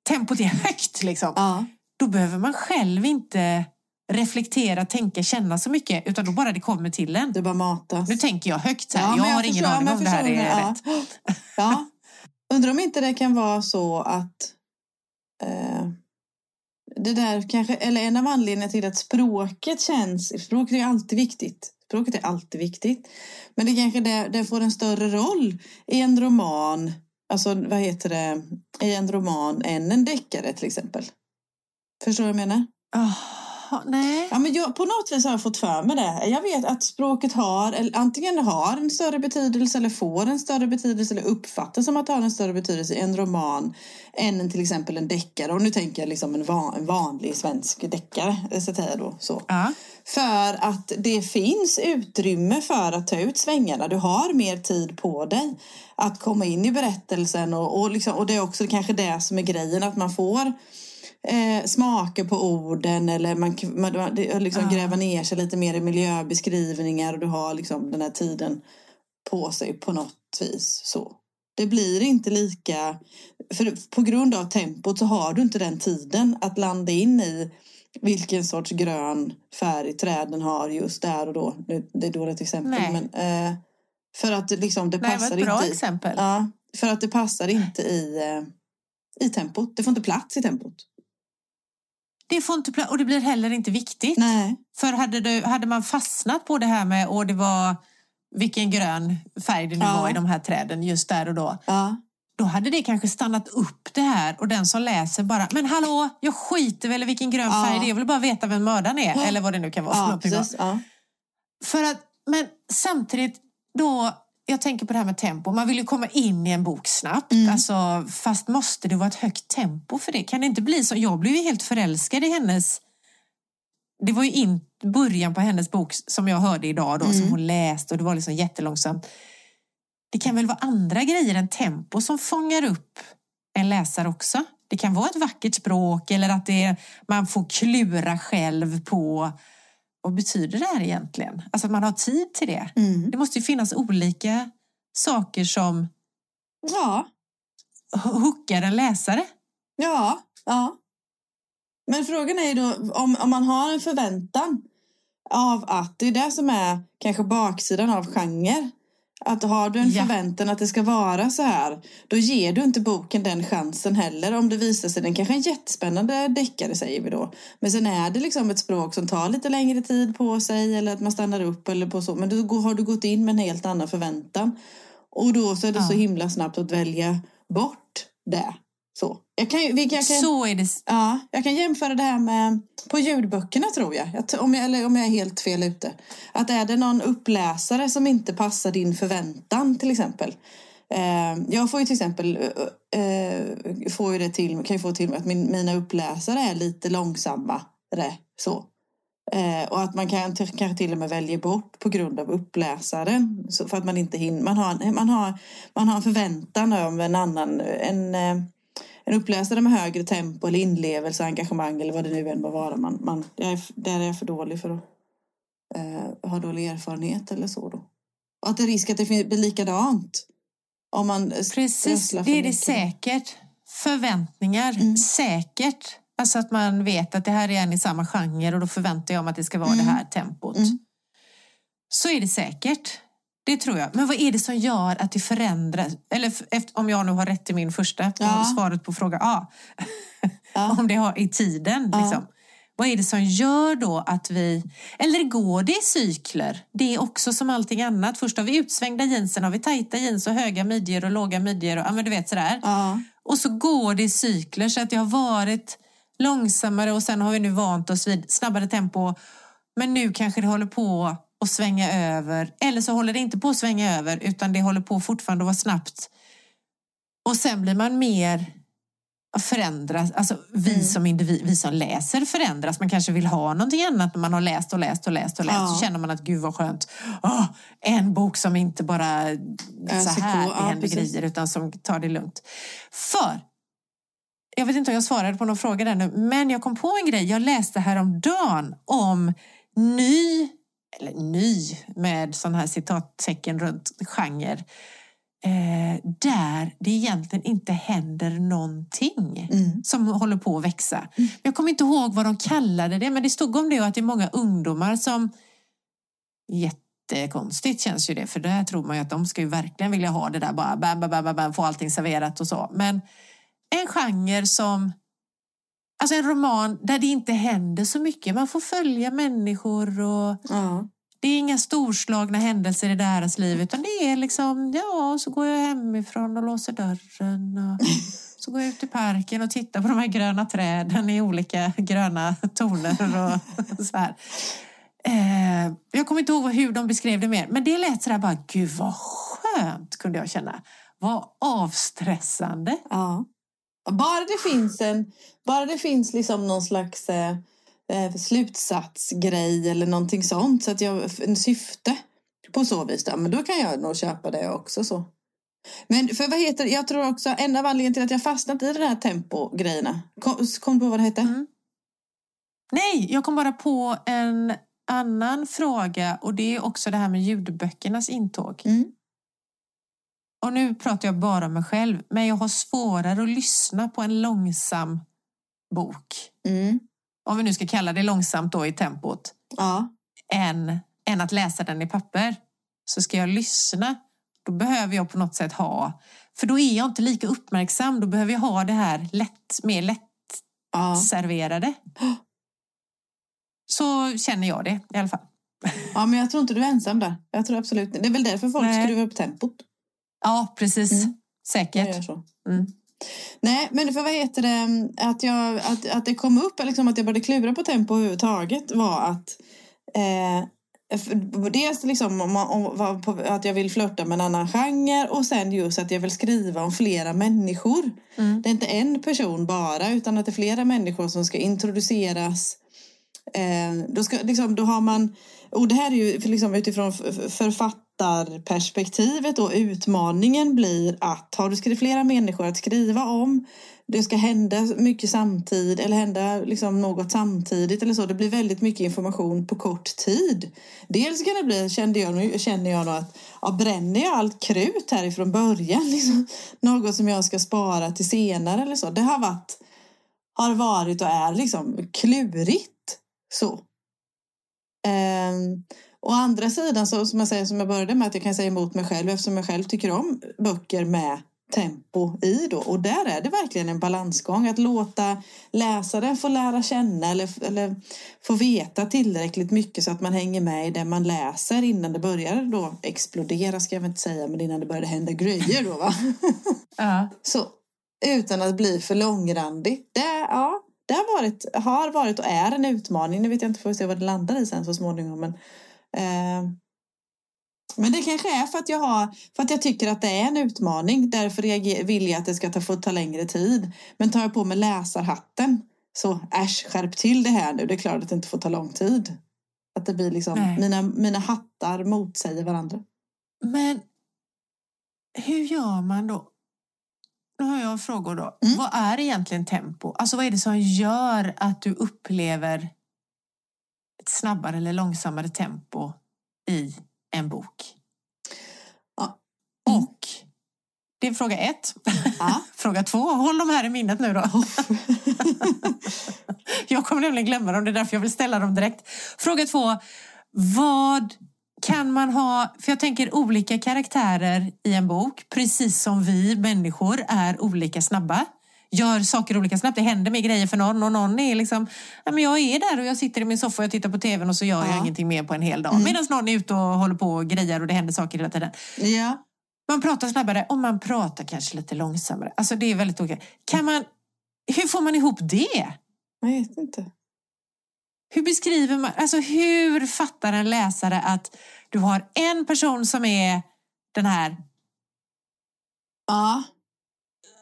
Tempot är högt liksom. ja. Då behöver man själv inte reflektera, tänka, känna så mycket. Utan då bara det kommer till en. Det bara matas. Nu tänker jag högt här. Ja, jag men har ingen aning om det här är ja. rätt. Ja. Undrar om inte det kan vara så att eh, det där kanske, eller en av anledningarna till att språket känns, språket är alltid viktigt. Språket är alltid viktigt. Men det kanske det, det får en större roll i en roman, alltså vad heter det, i en roman än en deckare till exempel. Förstår du vad jag menar? Oh nej. Ja, men jag, på något vis har jag fått för mig det. Jag vet att språket har, eller antingen har en större betydelse eller får en större betydelse eller uppfattas som att det har en större betydelse i en roman än till exempel en deckare. Och nu tänker jag liksom en, van, en vanlig svensk deckare, så att säga då. Så. Ja. För att det finns utrymme för att ta ut svängarna. Du har mer tid på dig att komma in i berättelsen. Och, och, liksom, och det är också kanske det som är grejen, att man får eh, smaka på orden eller man, man, det- liksom Ja. gräva ner sig lite mer i miljöbeskrivningar och du har liksom den här tiden på sig på något vis. Så. Det blir inte lika... För på grund av tempot så har du inte den tiden att landa in i vilken sorts grön färg träden har just där och då. Det är ett exempel. Nej. Men, eh, för att det, liksom, det Nej, det passar bra inte i, exempel. Ja, för att det passar inte i, eh, i tempot. Det får inte plats i tempot. Det får inte och det blir heller inte viktigt. Nej. För hade, du, hade man fastnat på det här med, och det var vilken grön färg det nu Ja. var i de här träden just där och då. Ja. Då hade det kanske stannat upp det här och den som läser bara, men hallå, jag skiter väl i vilken grön Ja. färg det är, jag vill bara veta vem mördaren är. Eller vad det nu kan vara. för. För att, men samtidigt då, jag tänker på det här med tempo. Man vill ju komma in i en bok snabbt. Mm. Alltså, fast måste det vara ett högt tempo för det? Kan det inte bli så? Jag blev ju helt förälskad i hennes... Det var ju in början på hennes bok som jag hörde idag då, som Mm. hon läste och det var liksom jättelångsamt. Det kan väl vara andra grejer än tempo som fångar upp en läsare också? Det kan vara ett vackert språk eller att det man får klura själv på vad betyder det här egentligen? Alltså att man har tid till det. Mm. Det måste ju finnas olika saker som Ja. hookar en läsare. Ja, ja. Men frågan är ju då om, om man har en förväntan av att det är det som är kanske baksidan av genre. Att har du en Ja. förväntan att det ska vara så här, då ger du inte boken den chansen heller. Om det visar sig, den kanske är en jättespännande deckare säger vi då. Men sen är det liksom ett språk som tar lite längre tid på sig eller att man stannar upp eller på så. Men då har du gått in med en helt annan förväntan. Och då så är det Ja. så himla snabbt att välja bort det. Så. Jag kan, vi jag kan, Så är det. Ja, jag kan jämföra det här med på ljudböckerna tror jag. jag om jag eller om jag är helt fel ute. Att är det någon uppläsare som inte passar din förväntan till exempel. Eh, jag får ju till exempel eh, eh, får ju det till, kan ju få till mig att min, mina uppläsare är lite långsammare. Så. Eh, och att man kan kanske till och med välja bort på grund av uppläsaren. Så för att man inte hinner. Man har, man har, man har en förväntan om en annan, en, eh, en uppläsare med högre tempo eller inlevelse, engagemang eller vad det nu än må vara. Man, man, är, där är jag för dålig för att eh, ha dålig erfarenhet eller så då. Och att det är risk att det blir likadant. Om man s- Precis, det är det mycket. säkert. Förväntningar, Mm. säkert. Alltså att man vet att det här är en i samma genre och då förväntar jag mig att det ska vara Mm. det här tempot. Mm. Så är det säkert. Det tror jag. Men vad är det som gör att det förändras? Eller om jag nu har rätt i min första Ja. svaret på fråga A. Ja. om det har i tiden. Ja. Liksom. Vad är det som gör då att vi... Eller går det i cykler? Det är också som allting annat. Först har vi utsvängda jeans, sen har vi tajta jeans och höga midjor och låga midjor. Och, ja, men du vet sådär. Ja. Och så går det i cykler så att det har varit långsammare och sen har vi nu vant oss vid snabbare tempo. Men nu kanske det håller på att svänga över. Eller så håller det inte på att svänga över utan det håller på fortfarande att vara snabbt. Och sen blir man mer förändras, alltså vi Mm. som individ, vi som läser förändras. Man kanske vill ha någonting annat när man har läst och läst och läst och läst. Ja. Så känner man att gud vad skönt. Åh, en bok som inte bara så Öser här på. Ja, det händer precis. grejer utan som tar det lugnt. För, jag vet inte om jag svarade på någon fråga där nu, men jag kom på en grej. Jag läste häromdagen om ny, eller ny med sån här citattecken runt genre. Eh, där det egentligen inte händer någonting Mm. som håller på att växa. Jag kommer inte ihåg vad de kallade det, men det stod om det och att det är många ungdomar som... Jättekonstigt känns ju det, för där tror man ju att de ska ju verkligen vilja ha det där bara, bam, bam, bam, bam, få allting serverat och så. Men en genre som... Alltså en roman där det inte händer så mycket. Man får följa människor och Ja. det är inga storslagna händelser i deras liv utan det är liksom, ja, så går jag hemifrån och låser dörren och så går jag ut i parken och tittar på de här gröna träden i olika gröna toner och så här. Eh, jag kommer inte ihåg hur de beskrev det mer, men det lät sådär bara, gud vad skönt kunde jag känna. Vad avstressande. Ja. Bara det finns en, bara det finns liksom någon slags eh, eh, slutsatsgrej eller någonting sånt. Så att jag, en syfte på så vis. Då, men då kan jag nog köpa det också så. Men för vad heter jag tror också en av anledningarna till att jag fastnat i de här tempo-grejerna. Kom, kom du på vad det hette? Mm. Nej, jag kom bara på en annan fråga och det är också det här med ljudböckernas intåg. Mm. Och nu pratar jag bara om mig själv, men jag har svårare att lyssna på en långsam bok. Mm. Om vi nu ska kalla det långsamt då i tempot. Ja. Än, än att läsa den i papper. Så ska jag lyssna, då behöver jag på något sätt ha... För då är jag inte lika uppmärksam. Då behöver jag ha det här lätt, mer lätt Ja. Så känner jag det i alla fall. ja, men jag tror inte du är ensam där. Jag tror absolut Det är väl därför folk Nej. skruvar upp tempot. Ja, precis. Mm. Säkert. Mm. Nej, men för vad heter det, att, jag, att, att det kom upp, liksom att jag började klura på tempo överhuvudtaget var att eh, dels liksom om, man- om, att jag vill flörta med en annan genre och sen just att jag vill skriva om flera människor. Mm. Det är inte en person bara utan att det är flera människor som ska introduceras. Eh, då, ska, liksom, då har man, och det här är ju liksom utifrån f- författarperspektivet och utmaningen blir att har du skrivit flera människor att skriva om det ska hända mycket samtidigt eller hända liksom något samtidigt eller så. Det blir väldigt mycket information på kort tid. Dels kan det bli, kände jag, känner jag då att ja, bränner jag allt krut härifrån början, liksom, något som jag ska spara till senare eller så. Det har varit, har varit och är liksom klurigt så. Ehm, å andra sidan, så, som, jag säger, som jag började med, att jag kan säga emot mig själv eftersom jag själv tycker om böcker med tempo i då. Och där är det verkligen en balansgång att låta läsaren få lära känna eller, eller få veta tillräckligt mycket så att man hänger med i det man läser innan det börjar då explodera ska jag väl inte säga men innan det började hända grejer då va. Ja. Så utan att bli för långrandig. Det, ja, det har varit, har varit och är en utmaning. Nu vet jag inte, får vi se vad det landar i sen så småningom. Men, men det kanske är för att jag har, för att jag tycker att det är en utmaning. Därför reager, vill jag att det ska ta, få ta längre tid. Men tar jag på mig läsarhatten så äsch, skärp till det här nu. Det är klart att det inte får ta lång tid. Att det blir liksom, Nej. mina, mina hattar motsäger varandra. Men hur gör man då? Nu har jag frågor då. Mm. Vad är egentligen tempo? Alltså vad är det som gör att du upplever ett snabbare eller långsammare tempo i en bok? Ja. Mm. Och det är fråga ett. Ja. fråga två, håll de här i minnet nu då. jag kommer nämligen glömma dem, det är därför jag vill ställa dem direkt. Fråga två, vad kan man ha, för jag tänker olika karaktärer i en bok, precis som vi människor är olika snabba. Gör saker olika snabbt. Det händer mer grejer för någon och någon är liksom, ja, men jag är där och jag sitter i min soffa och jag tittar på tvn och så gör jag Ja. ingenting mer på en hel dag. Medan någon är ute och håller på och grejer och det händer saker hela tiden. ja. Man pratar snabbare och man pratar kanske lite långsammare. Alltså det är väldigt olika. Kan man, hur får man ihop det? Jag vet inte. Hur beskriver man, alltså hur fattar en läsare att du har en person som är den här, Ja.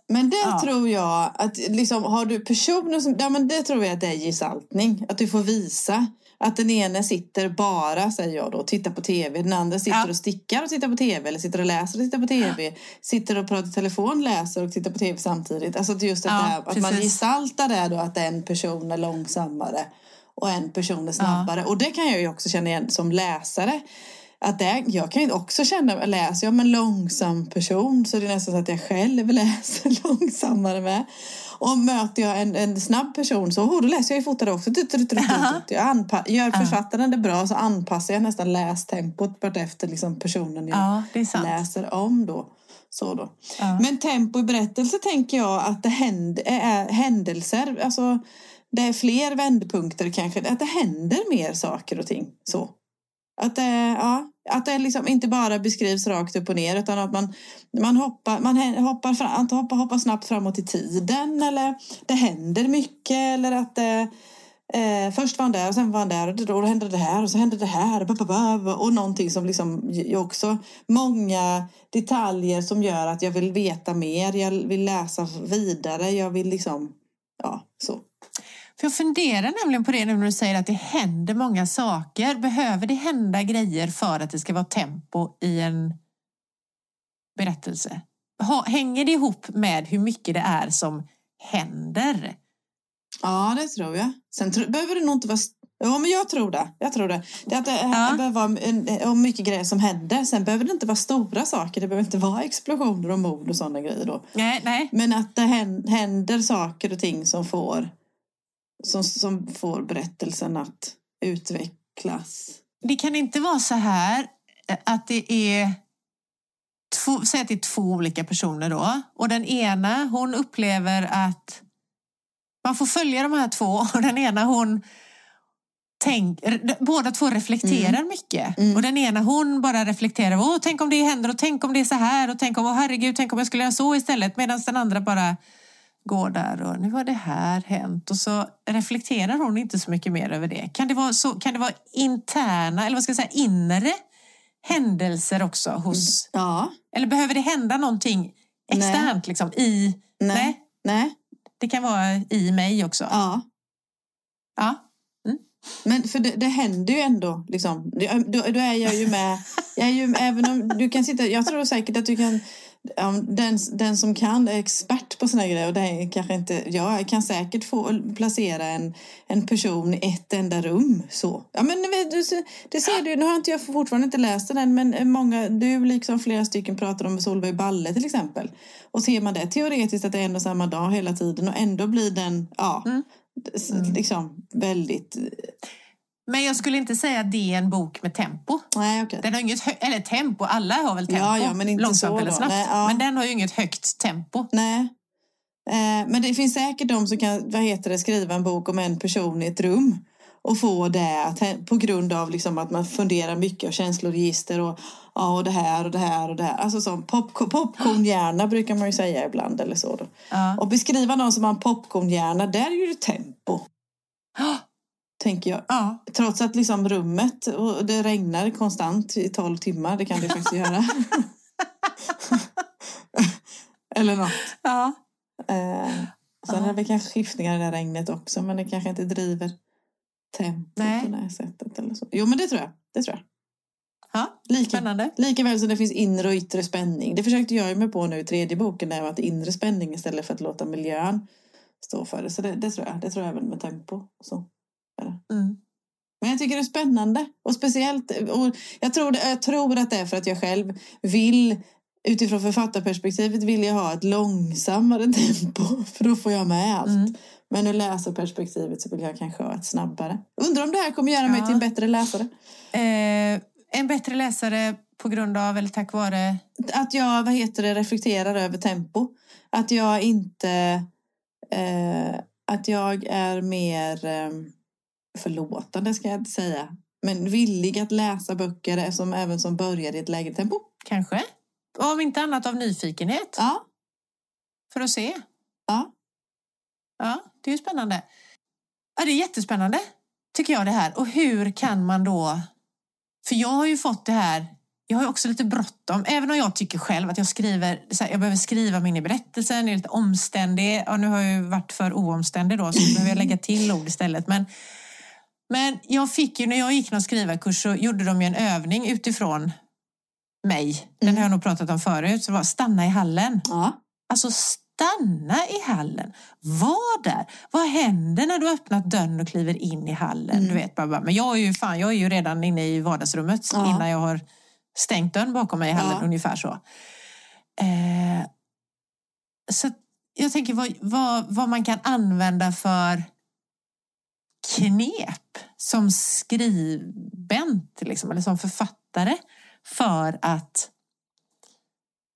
Men det Ja. tror jag att liksom, har du personer som, ja men det tror jag att det är gestaltning. Att du får visa. Att den ene sitter bara, säger jag då, och tittar på tv. Den andra sitter Ja. och stickar och tittar på tv. Eller sitter och läser och tittar på tv. Sitter och pratar i telefon, läser och tittar på tv samtidigt. Alltså just att, Ja, det här, att man gestaltar det då att en person är långsammare och en person är snabbare. Och det kan jag ju också känna igen som läsare. Att det, jag kan ju också känna, läser jag om en långsam person så är det nästan så att jag själv läser långsammare med. Och möter jag en, en snabb person så oh, då läser jag ju fortare också. Tut, tut, tut. Jag anpa- gör författaren det bra så anpassar jag nästan lästempot efter liksom personen jag ja är läser om då. Så då. Ja. Men tempo i berättelse tänker jag att det händer, är händelser, alltså det är fler vändpunkter kanske, att det händer mer saker och ting. Så. Att det, ja, att det liksom inte bara beskrivs rakt upp och ner utan att man, man, hoppar, man hoppar, fram, hoppar, hoppar snabbt framåt i tiden eller det händer mycket eller att det Eh, först var han där och sen var han där och då, hände det här och så hände det här och, någonting som liksom också många detaljer som gör att jag vill veta mer, jag vill läsa vidare, jag vill liksom, ja så. För jag funderar nämligen på det nu när du säger att det händer många saker. Behöver det hända grejer för att det ska vara tempo i en berättelse? Hänger det ihop med hur mycket det är som händer? Ja, det tror jag. Sen tro, behöver det nog inte vara... Ja, men jag tror det. Jag tror det. det, att det, Ja. det behöver vara och mycket grejer som händer. Sen behöver det inte vara stora saker. Det behöver inte vara explosioner och mord och sådana grejer då. Nej, nej. Men att det hän- händer saker och ting som får, som, som får berättelsen att utvecklas. Det kan inte vara så här eh, att det är två, säg att det är två olika personer då och den ena hon upplever att man får följa de här två och den ena hon tänk, båda två reflekterar mycket. Och den ena hon bara reflekterar, åh tänk om det händer och tänk om det är så här och tänk om, åh herregud, tänk om jag skulle göra så istället. Medan den andra bara går där och nu har det här hänt och så reflekterar hon inte så mycket mer över det. Kan det vara, så, kan det vara interna, eller vad ska jag säga, inre händelser också hos... Ja. Eller behöver det hända någonting externt liksom i... Nej. Nej. Det kan vara i mig också. Ja. Ja. Men för det, det händer ju ändå. Liksom. Då, då är jag ju med. Jag är ju, även om du kan sitta, jag tror säkert att du kan den, den som kan är expert på såna grejer och det är kanske inte jag kan säkert få placera en, en person i ett enda rum så. Ja men du, det ser du, nu har inte jag fortfarande inte läst den än men många, du liksom flera stycken pratar om Solveig Balle till exempel. Och ser man det teoretiskt att det är en och samma dag hela tiden och ändå blir den, ja, mm. liksom väldigt men jag skulle inte säga att det är en bok med tempo. Nej, okay. Den har inget eller tempo, alla har väl tempo. Ja, ja, men inte långsamt så eller snabbt. Nej, ja. Men den har ju inget högt tempo. Nej. Eh, men det finns säkert de som kan vad heter det, skriva en bok om en person i ett rum och få det att, på grund av liksom att man funderar mycket och känsloregister och, ja, och det här och det här och det här. Alltså som pop, popcornhjärna brukar man ju säga ibland eller så. Ja. Och beskriva någon som har en popcornhjärna, där är ju det tempo. Tänker jag. Ja. Trots att liksom rummet och det regnar konstant i tolv timmar, det kan det faktiskt göra. Eller något. Ja. Eh, sen Ja. är det kanske skiftningar i det regnet också, men det kanske inte driver tempot Nej. på det här sättet. Eller så. Jo, men det tror jag. Det tror jag. Ja, Lika, spännande. lika väl som det finns inre och yttre spänning. Det försökte jag mig på nu i tredje boken, där att inre spänning istället för att låta miljön stå för det. Så det, det tror jag. Det tror jag även med tempo. Så. Mm. Men jag tycker det är spännande. Och speciellt, och jag, tror det, jag tror att det är för att jag själv vill, utifrån författarperspektivet, vill jag ha ett långsammare tempo. För då får jag med allt. Mm. Men ur läsarperspektivet så vill jag kanske ha ett snabbare. Undrar om det här kommer göra mig Ja. till en bättre läsare. Eh, en bättre läsare på grund av eller tack vare? Att jag, vad heter det, reflekterar över tempo. Att jag inte... Eh, att jag är mer eh, förlåtande ska jag inte säga. Men villig att läsa böcker som även som börjar i ett lägre tempo. Kanske? Och om inte annat av nyfikenhet. Ja, För att se. ja. Ja, det är ju spännande. Ja, det är jättespännande, tycker jag det här. Och hur kan man då... För jag har ju fått det här... Jag har ju också lite bråttom, även om jag tycker själv att jag skriver... Så här, jag behöver skriva mig in i berättelsen, jag är lite omständig. Ja, nu har jag ju varit för oomständig då, så nu behöver jag lägga till ord istället. Men, men jag fick ju, när jag gick någon skrivarkurs så gjorde de ju en övning utifrån mig. Den har jag nog pratat om förut. Så var stanna i hallen. ja. Alltså stanna i hallen. Var där. Vad händer när du öppnat dörren och kliver in i hallen? Mm. Du vet, bara. Men jag är, ju, fan, jag är ju redan inne i vardagsrummet Ja. innan jag har stängt dörren bakom mig i hallen. Ja. Ungefär så. Eh, så jag tänker vad, vad, vad man kan använda för knep som skribent liksom, eller som författare för att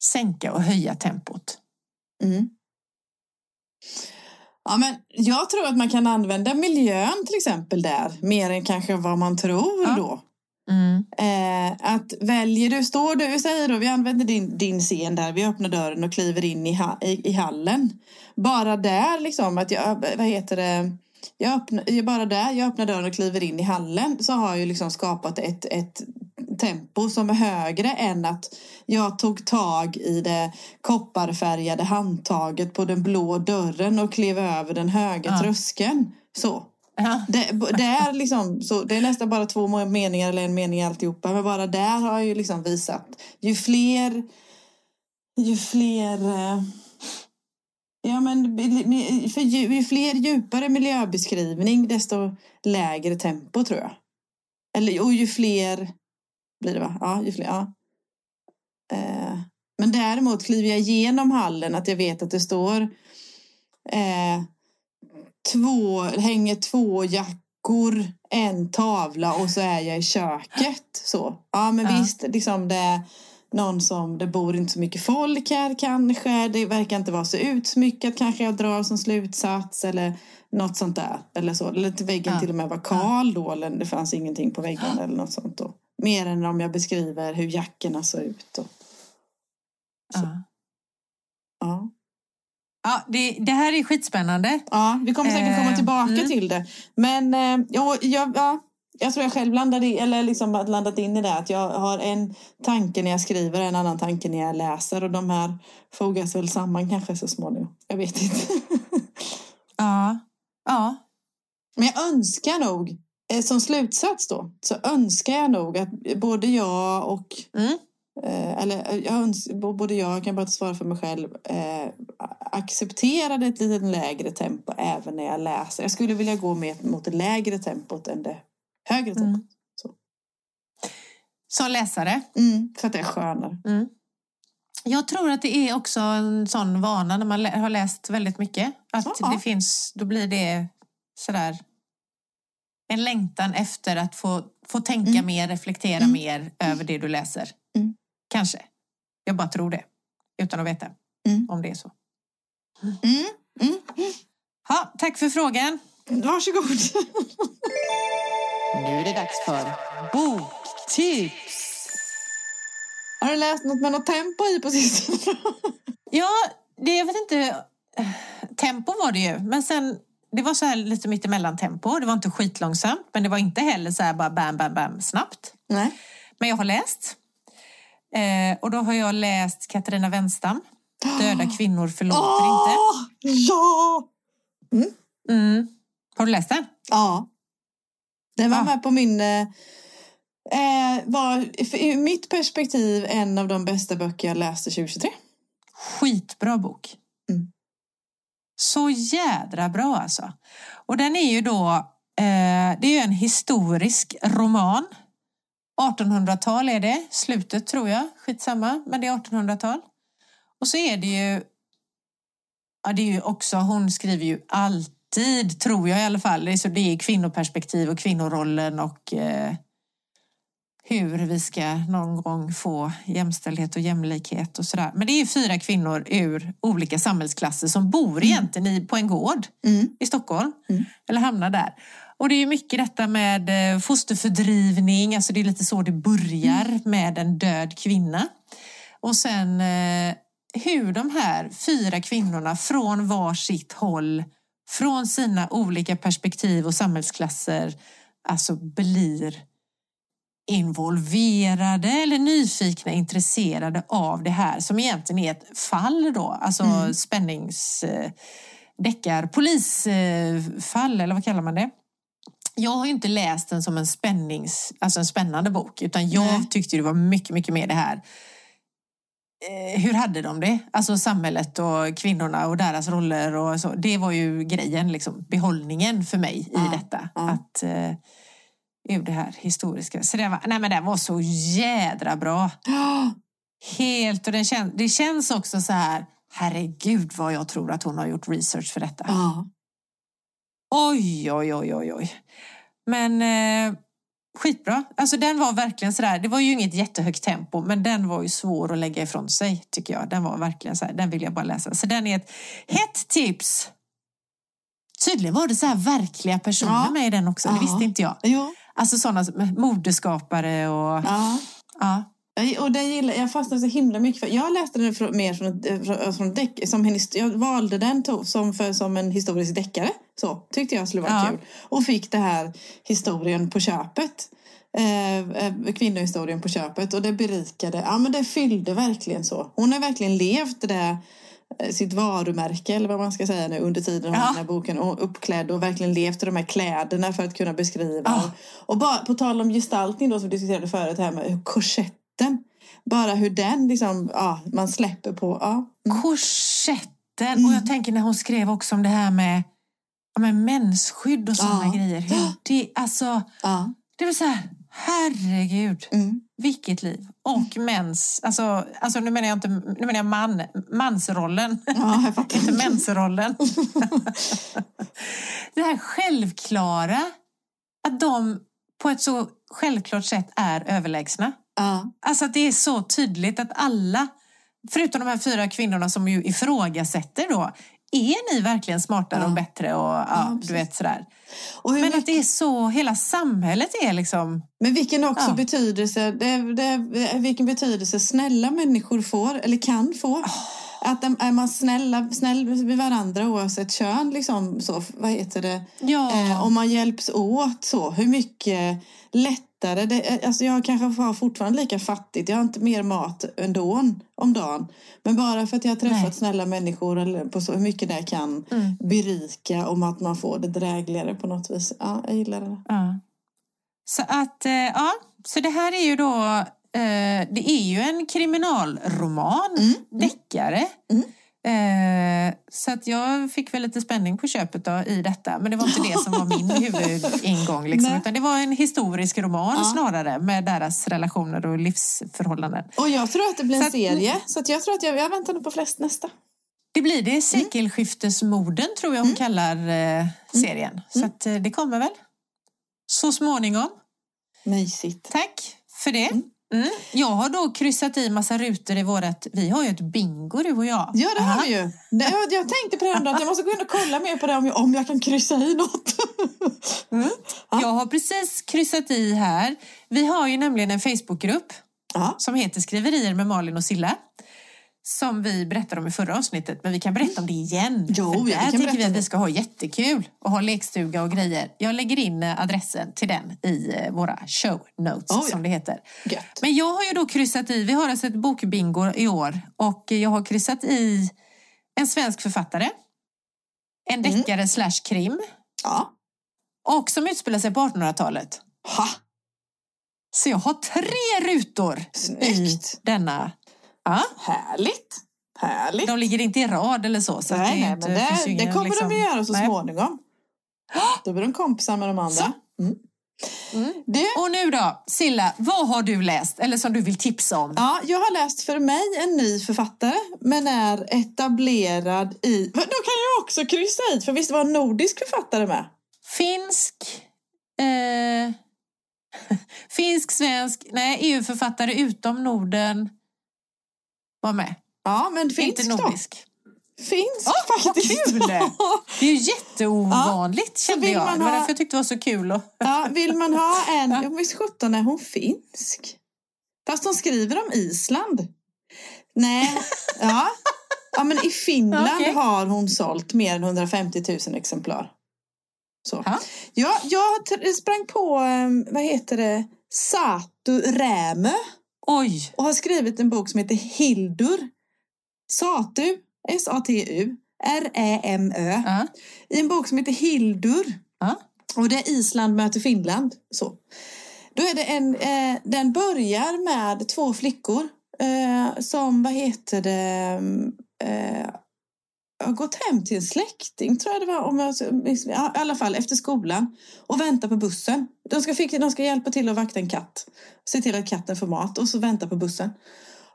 sänka och höja tempot. Mm. Ja, men jag tror att man kan använda miljön till exempel där mer än kanske vad man tror Ja. då. Mm. Eh, att väljer du, står du, säger då, vi använder din, din scen där, vi öppnar dörren och kliver in i, ha, i, i hallen. Bara där liksom, att jag, vad heter det, jag öppnar, bara där, jag öppnar dörren och kliver in i hallen så har jag ju liksom skapat ett, ett tempo som är högre än att jag tog tag i det kopparfärgade handtaget på den blå dörren och klev över den höga Ja. tröskeln. Så. Ja. Det, det, är liksom, så, det är nästan bara två meningar eller en mening alltihopa. Men bara där har jag ju liksom visat. Ju fler... Ju fler... Ja, men för ju, ju fler djupare miljöbeskrivning desto lägre tempo tror jag. Eller, och ju fler blir det va? Ja, ju fler. Ja. Eh, men däremot kliver jag igenom hallen att jag vet att det står eh, två, hänger två jackor, en tavla och så är jag i köket. Så. Ja men Ja. visst, liksom det någon som, det bor inte så mycket folk här kanske. Det verkar inte vara så utsmyckat kanske jag drar som slutsats. Eller Något sånt där. Eller så. Eller till väggen Ja. till och med var kal då. Eller det fanns ingenting på väggen eller något sånt då. Mer än om jag beskriver hur jackorna såg ut. Då. Ja. Ja. Ja, det, det här är skitspännande. ja, vi kommer säkert komma Eh, tillbaka mm. till det. Men eh, ja, jag, ja, jag tror jag själv landade i, eller liksom landat in i det. Att jag har en tanke när jag skriver, en annan tanke när jag läser. Och de här fogas väl samman kanske så småningom. Jag vet inte. Ja. Ja. Men jag önskar nog, eh, som slutsats då, så önskar jag nog att både jag och Mm. Eh, eller eh, jag öns- bo- både jag, jag kan bara svara för mig själv, eh, accepterade ett lite lägre tempo även när jag läser. Jag skulle vilja gå mer mot det lägre tempot än det högre tempot. Mm. Som läsare. Mm, för att det är skönare. Mm. Jag tror att det är också en sån vana när man har läst väldigt mycket. Att Ja. det finns, då blir det sådär en längtan efter att få, få tänka Mm. mer, reflektera Mm. mer över det du läser. Mm. Kanske. Jag bara tror det. Utan att veta Mm. om det är så. Mm, mm. Ha, tack för frågan. Varsågod. Nu är det dags för Boktips! Har du läst något med något tempo i på sistone? Ja, det, jag vet inte. Tempo var det ju. Men sen, det var så här lite mittemellan tempo. Det var inte skitlångsamt. Men det var inte heller så här bara bam, bam, bam snabbt. Nej. Men jag har läst. Eh, och då har jag läst Katarina Wenstam. Döda kvinnor förlåter inte. Åh, ja! Mm. Har du läst den? Ja. Den var Ja. med på min... Eh, eh, var för- ur mitt perspektiv en av de bästa böcker jag läste 2023. Skitbra bok. Mm. Så jädra bra alltså. Och den är ju då, eh, det är ju en historisk roman. 1800-tal är det, slutet tror jag, skitsamma, men det är 1800-tal. Och så är det ju, ja det är ju också, hon skriver ju alltid, tror jag i alla fall, det är, så det är kvinnoperspektiv och kvinnorollen och eh, hur vi ska någon gång få jämställdhet och jämlikhet och sådär. Men det är ju fyra kvinnor ur olika samhällsklasser som bor egentligen i, på en gård Mm. i Stockholm. Mm. Eller hamnar där. Och det är mycket detta med eh, fosterfördrivning, alltså det är lite så det börjar Mm. med en död kvinna. Och sen eh, hur de här fyra kvinnorna från var sitt håll, från sina olika perspektiv och samhällsklasser, alltså blir involverade eller nyfikna, intresserade av det här som egentligen är ett fall då, alltså Mm. spännings... Deckar, polisfall eller vad kallar man det? Jag har inte läst den som en spännings, alltså en spännande bok utan jag Nej. tyckte det var mycket, mycket mer det här hur hade de det? Alltså samhället och kvinnorna och deras roller och så. Det var ju grejen, liksom, behållningen för mig i Ja, detta. ja. Att, eh, ur det här historiska. Så det var, nej men den var så jädra bra. Helt, och den kän, det känns också så här, herregud vad jag tror att hon har gjort research för detta. Ja. Oj, oj, oj, oj, oj. Men eh, skitbra. Alltså den var verkligen sådär, det var ju inget jättehögt tempo, men den var ju svår att lägga ifrån sig tycker jag. Den var verkligen så här, den vill jag bara läsa. Så den är ett hett tips. Tydligen var det så här verkliga personer Ja. med i den också, det Ja. visste inte jag. Jo. Alltså sådana modeskapare och... Ja. Ja. Och den gillar, jag fastnade så himla mycket för. Jag läste den från, mer från, ett- från, från däck, som en, Jag valde den to, som, för, som en historisk deckare. Så tyckte jag skulle vara Ja. kul. Och fick det här historien på köpet. Eh, eh, kvinnohistorien på köpet. Och det berikade. Ja men det fyllde verkligen så. Hon har verkligen levt det eh, sitt varumärke eller vad man ska säga nu under tiden hon Ja. den här boken och uppklädd och verkligen levt i de här kläderna för att kunna beskriva. Ja. Och bara på tal om gestaltning då som vi diskuterade förut här med hur korsetten bara hur den liksom, ja, man släpper på. Ja. Mm. Korsetten. Och jag tänker när hon skrev också om det här med, ja, med mensskydd och sådana Ja. grejer. Hur det, alltså, Ja. det var så här, herregud, Mm. vilket liv. Och mens, alltså, alltså nu menar jag inte, nu menar jag man, mansrollen. ja, jag inte mensrollen. det här självklara, att de på ett så självklart sätt är överlägsna. Ja. Alltså att det är så tydligt att alla, förutom de här fyra kvinnorna som ju ifrågasätter då, är ni verkligen smartare Ja. och bättre? Och, ja, Ja, du vet sådär. Men mycket, att det är så, hela samhället är liksom... men vilken också Ja. betydelse, det, det, vilken betydelse snälla människor får, eller kan få. Att är man snälla, snäll med varandra oavsett kön, liksom, så, vad heter det? Ja, Eh, om man hjälps åt så, hur mycket lättare det. Alltså jag kanske har fortfarande lika fattigt, jag har inte mer mat ändå om dagen. Men bara för att jag har träffat Nej. snälla människor eller på så hur mycket det kan Mm. berika om att man får det drägligare på något vis. Ja, jag gillar det. ja. Så att, eh, ja. Så det här är ju då... Eh, det är ju en kriminalroman, Mm. deckare. Eh, så att jag fick väl lite spänning på köpet då, i detta. Men det var inte det som var min huvudingång. Liksom, utan det var en historisk roman Ja. snarare med deras relationer och livsförhållanden. Och jag tror att det blir Så en att- serie. Så att jag tror att jag, jag väntar nu på flest nästa. Det blir det. Sekelskiftesmorden tror jag hon kallar eh, serien. Så att, eh, det kommer väl så småningom. Mysigt. Tack för det. Mm. Jag har då kryssat i massa rutor i vårat... Vi har ju ett bingo du och jag. Ja, det har Aha. vi ju. Jag, jag tänkte på det att jag måste gå in och kolla mer på det om jag, om jag kan kryssa i något. Jag har precis kryssat i här. Vi har ju nämligen en Facebookgrupp Ja. som heter Skriverier med Malin och Silla. Som vi berättade om i förra avsnittet, men vi kan berätta om det igen. Jo, För vi där tänker berätta vi att vi ska ha jättekul och ha lekstuga och grejer. Jag lägger in eh, adressen till den i eh, våra show notes, Oh, ja. som det heter. Gött. Men jag har ju då kryssat i, vi har alltså ett bokbingo i år och jag har kryssat i en svensk författare, en Mm. deckare slash krim Ja. och som utspelar sig på 1800-talet. Ha, Så jag har tre rutor i snyggt. denna. Ja, Härligt. Härligt. de ligger inte i rad eller så. så nej, det, nej, men det, det kommer liksom- de att göra så nej. småningom. Då blir de kompisar med de andra. Mm. Mm. Och nu då, Silla, vad har du läst eller som du vill tipsa om? ja, jag har läst för mig en ny författare men är etablerad i... Då kan jag också kryssa i, för visst var en nordisk författare med? Finsk, eh, finsk, svensk, nej, EU-författare utom Norden var med. Ja, men finsk inte då. nordisk. Finsk Åh, vad faktiskt. kul! Det är ju jätteovanligt Så kände jag. man Det var ha- därför jag tyckte det var så kul. Och... Ja, vill man ha en... Ja. Ja. Visst sjutton är hon finsk? Fast hon skriver om Island. Nej, ja. Ja, men i Finland Okej. har hon sålt mer än 150 000 exemplar. Så. Ja. Ja, jag sprang på, eh, vad heter det, Satu Rämö Oj! och har skrivit en bok som heter Hildur. Satu, S-A-T-U, R-Ä-M-Ö. Ja. I en bok som heter Hildur. Ja. Och det är Island möter Finland. Så. Då är det en, eh, den börjar med två flickor eh, som, vad heter det, eh, har gått hem till en släkting tror jag det var. Om jag, ja, I alla fall efter skolan. Och väntar på bussen. De ska, fick, de ska hjälpa till att vakta en katt. Se till att katten får mat och så vänta på bussen.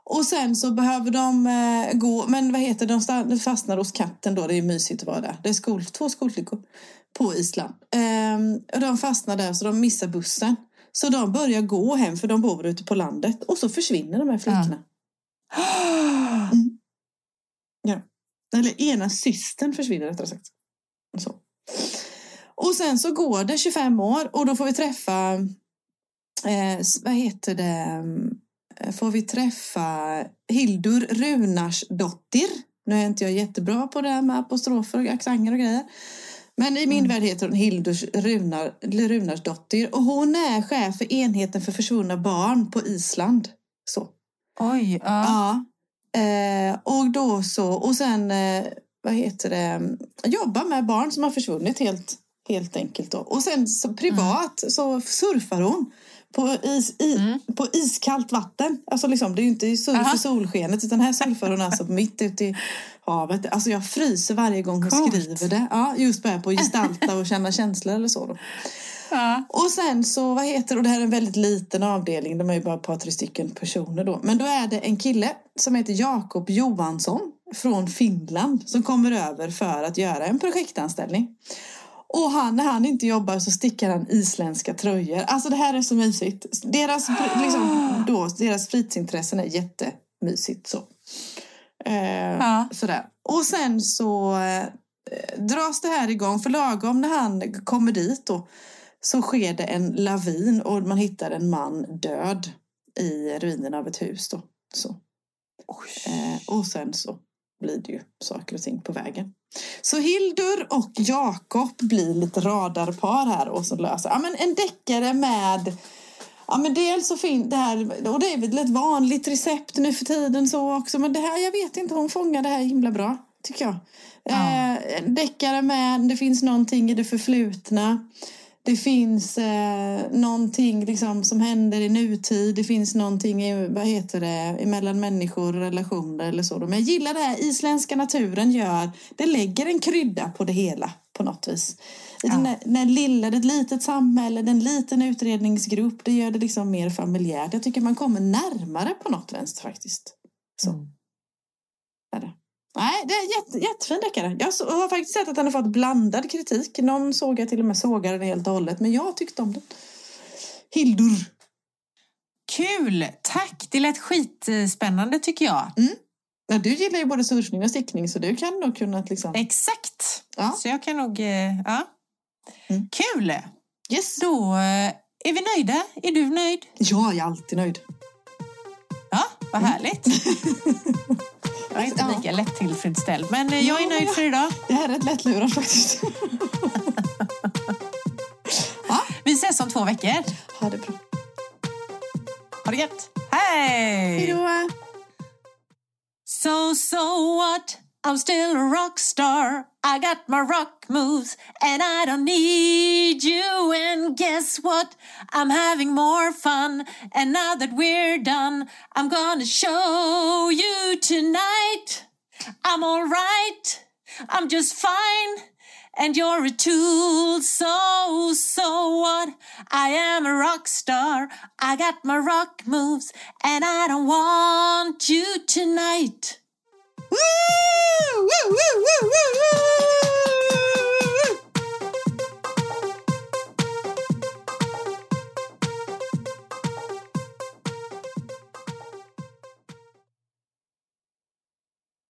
Och sen så behöver de eh, gå, men vad heter det, de fastnar hos katten då. Det är mysigt att vara där. Det är skol, två skolflickor på Island. Och de fastnar där så de missar bussen. Så de börjar gå hem för de bor ute på landet. Och så försvinner de här flickorna. Ja. Eller ena systern försvinner rättare sagt. Så. Och sen så går det 25 år och då får vi träffa, eh, vad heter det, Eh, får vi träffa Hildur Runarsdottir. Nu är inte jag jättebra på det här med apostrofer och accenter och grejer. Men i min Mm. värld heter hon Hildur Runar, Runarsdottir och hon är chef för enheten för försvunna barn på Island. Så. Oj! Ja. Ja. Eh, och då så, och sen, eh, vad heter det, jobba med barn som har försvunnit helt, helt enkelt. Då. Och sen så privat så surfar hon på, is, i, Mm. på iskallt vatten. Alltså liksom, det är ju inte surf i solskenet utan här surfar hon alltså mitt ute i havet. Alltså jag fryser varje gång hon Coolt. skriver det. Ja, just bara på gestalta och känna känslor eller så. Då. Ja. Och sen så, vad heter och det här är en väldigt liten avdelning, de är ju bara ett par, tre stycken personer då. Men då är det en kille som heter Jakob Johansson från Finland som kommer över för att göra en projektanställning. Och han, när han inte jobbar så stickar han isländska tröjor. Alltså det här är så mysigt. Deras, liksom, då, deras fritidsintressen är jättemysigt så. Eh, Ja. Sådär. Och sen så eh, dras det här igång. För lagom när han kommer dit då, så sker det en lavin och man hittar en man död i ruinerna av ett hus. Då. Så. Eh, och sen så blir det ju saker och ting på vägen. Så Hildur och Jakob blir lite radarpar här och så löser ja, men en deckare med Ja men dels så finns det här, och det är väl ett vanligt recept nu för tiden så också, men det här, jag vet inte, hon fångar det här himla bra, tycker jag. Ja. Eh, en deckare med, det finns någonting i det förflutna. Det finns eh, någonting liksom som händer i nutid. Det finns någonting i, vad heter det, mellan människor och relationer eller så. Men jag gillar det här isländska naturen gör, det lägger en krydda på det hela på något vis. I den, där, den där lilla, det är ett litet samhälle, det är en liten utredningsgrupp, det gör det liksom mer familjärt. Jag tycker man kommer närmare på något vänster faktiskt. Så. Mm. Är det. Nej, det är jätte, jättefin deckare. Jag har faktiskt sett att den har fått blandad kritik. Någon såg jag till och med sågade den helt och hållet, men jag tyckte om den. Hildur. Kul! Tack! Det lät skitspännande tycker jag. Ja, du gillar ju både surfning och stickning så du kan nog kunna liksom... Exakt! Ja. Så jag kan nog... eh, Ja. Mm. Kul! Yes! Då eh, är vi nöjda. Är du nöjd? Jag är alltid nöjd. Ja, vad härligt. Jag är inte Ja. lika lätt tillfredsställd, men eh, jag är nöjd för idag. Det här är rätt lättlurat faktiskt. Vi ses om två veckor. Ha det bra. Ha det gött! Hej! Hej då! So, so what? I'm still a rock star. I got my rock moves and I don't need you. And guess what? I'm having more fun. And now that we're done, I'm gonna show you tonight. I'm alright. I'm just fine. And you're a tool, so, so what? I am a rock star. I got my rock moves, and I don't want you tonight. Woo! Woo! Woo! Woo! Woo! woo.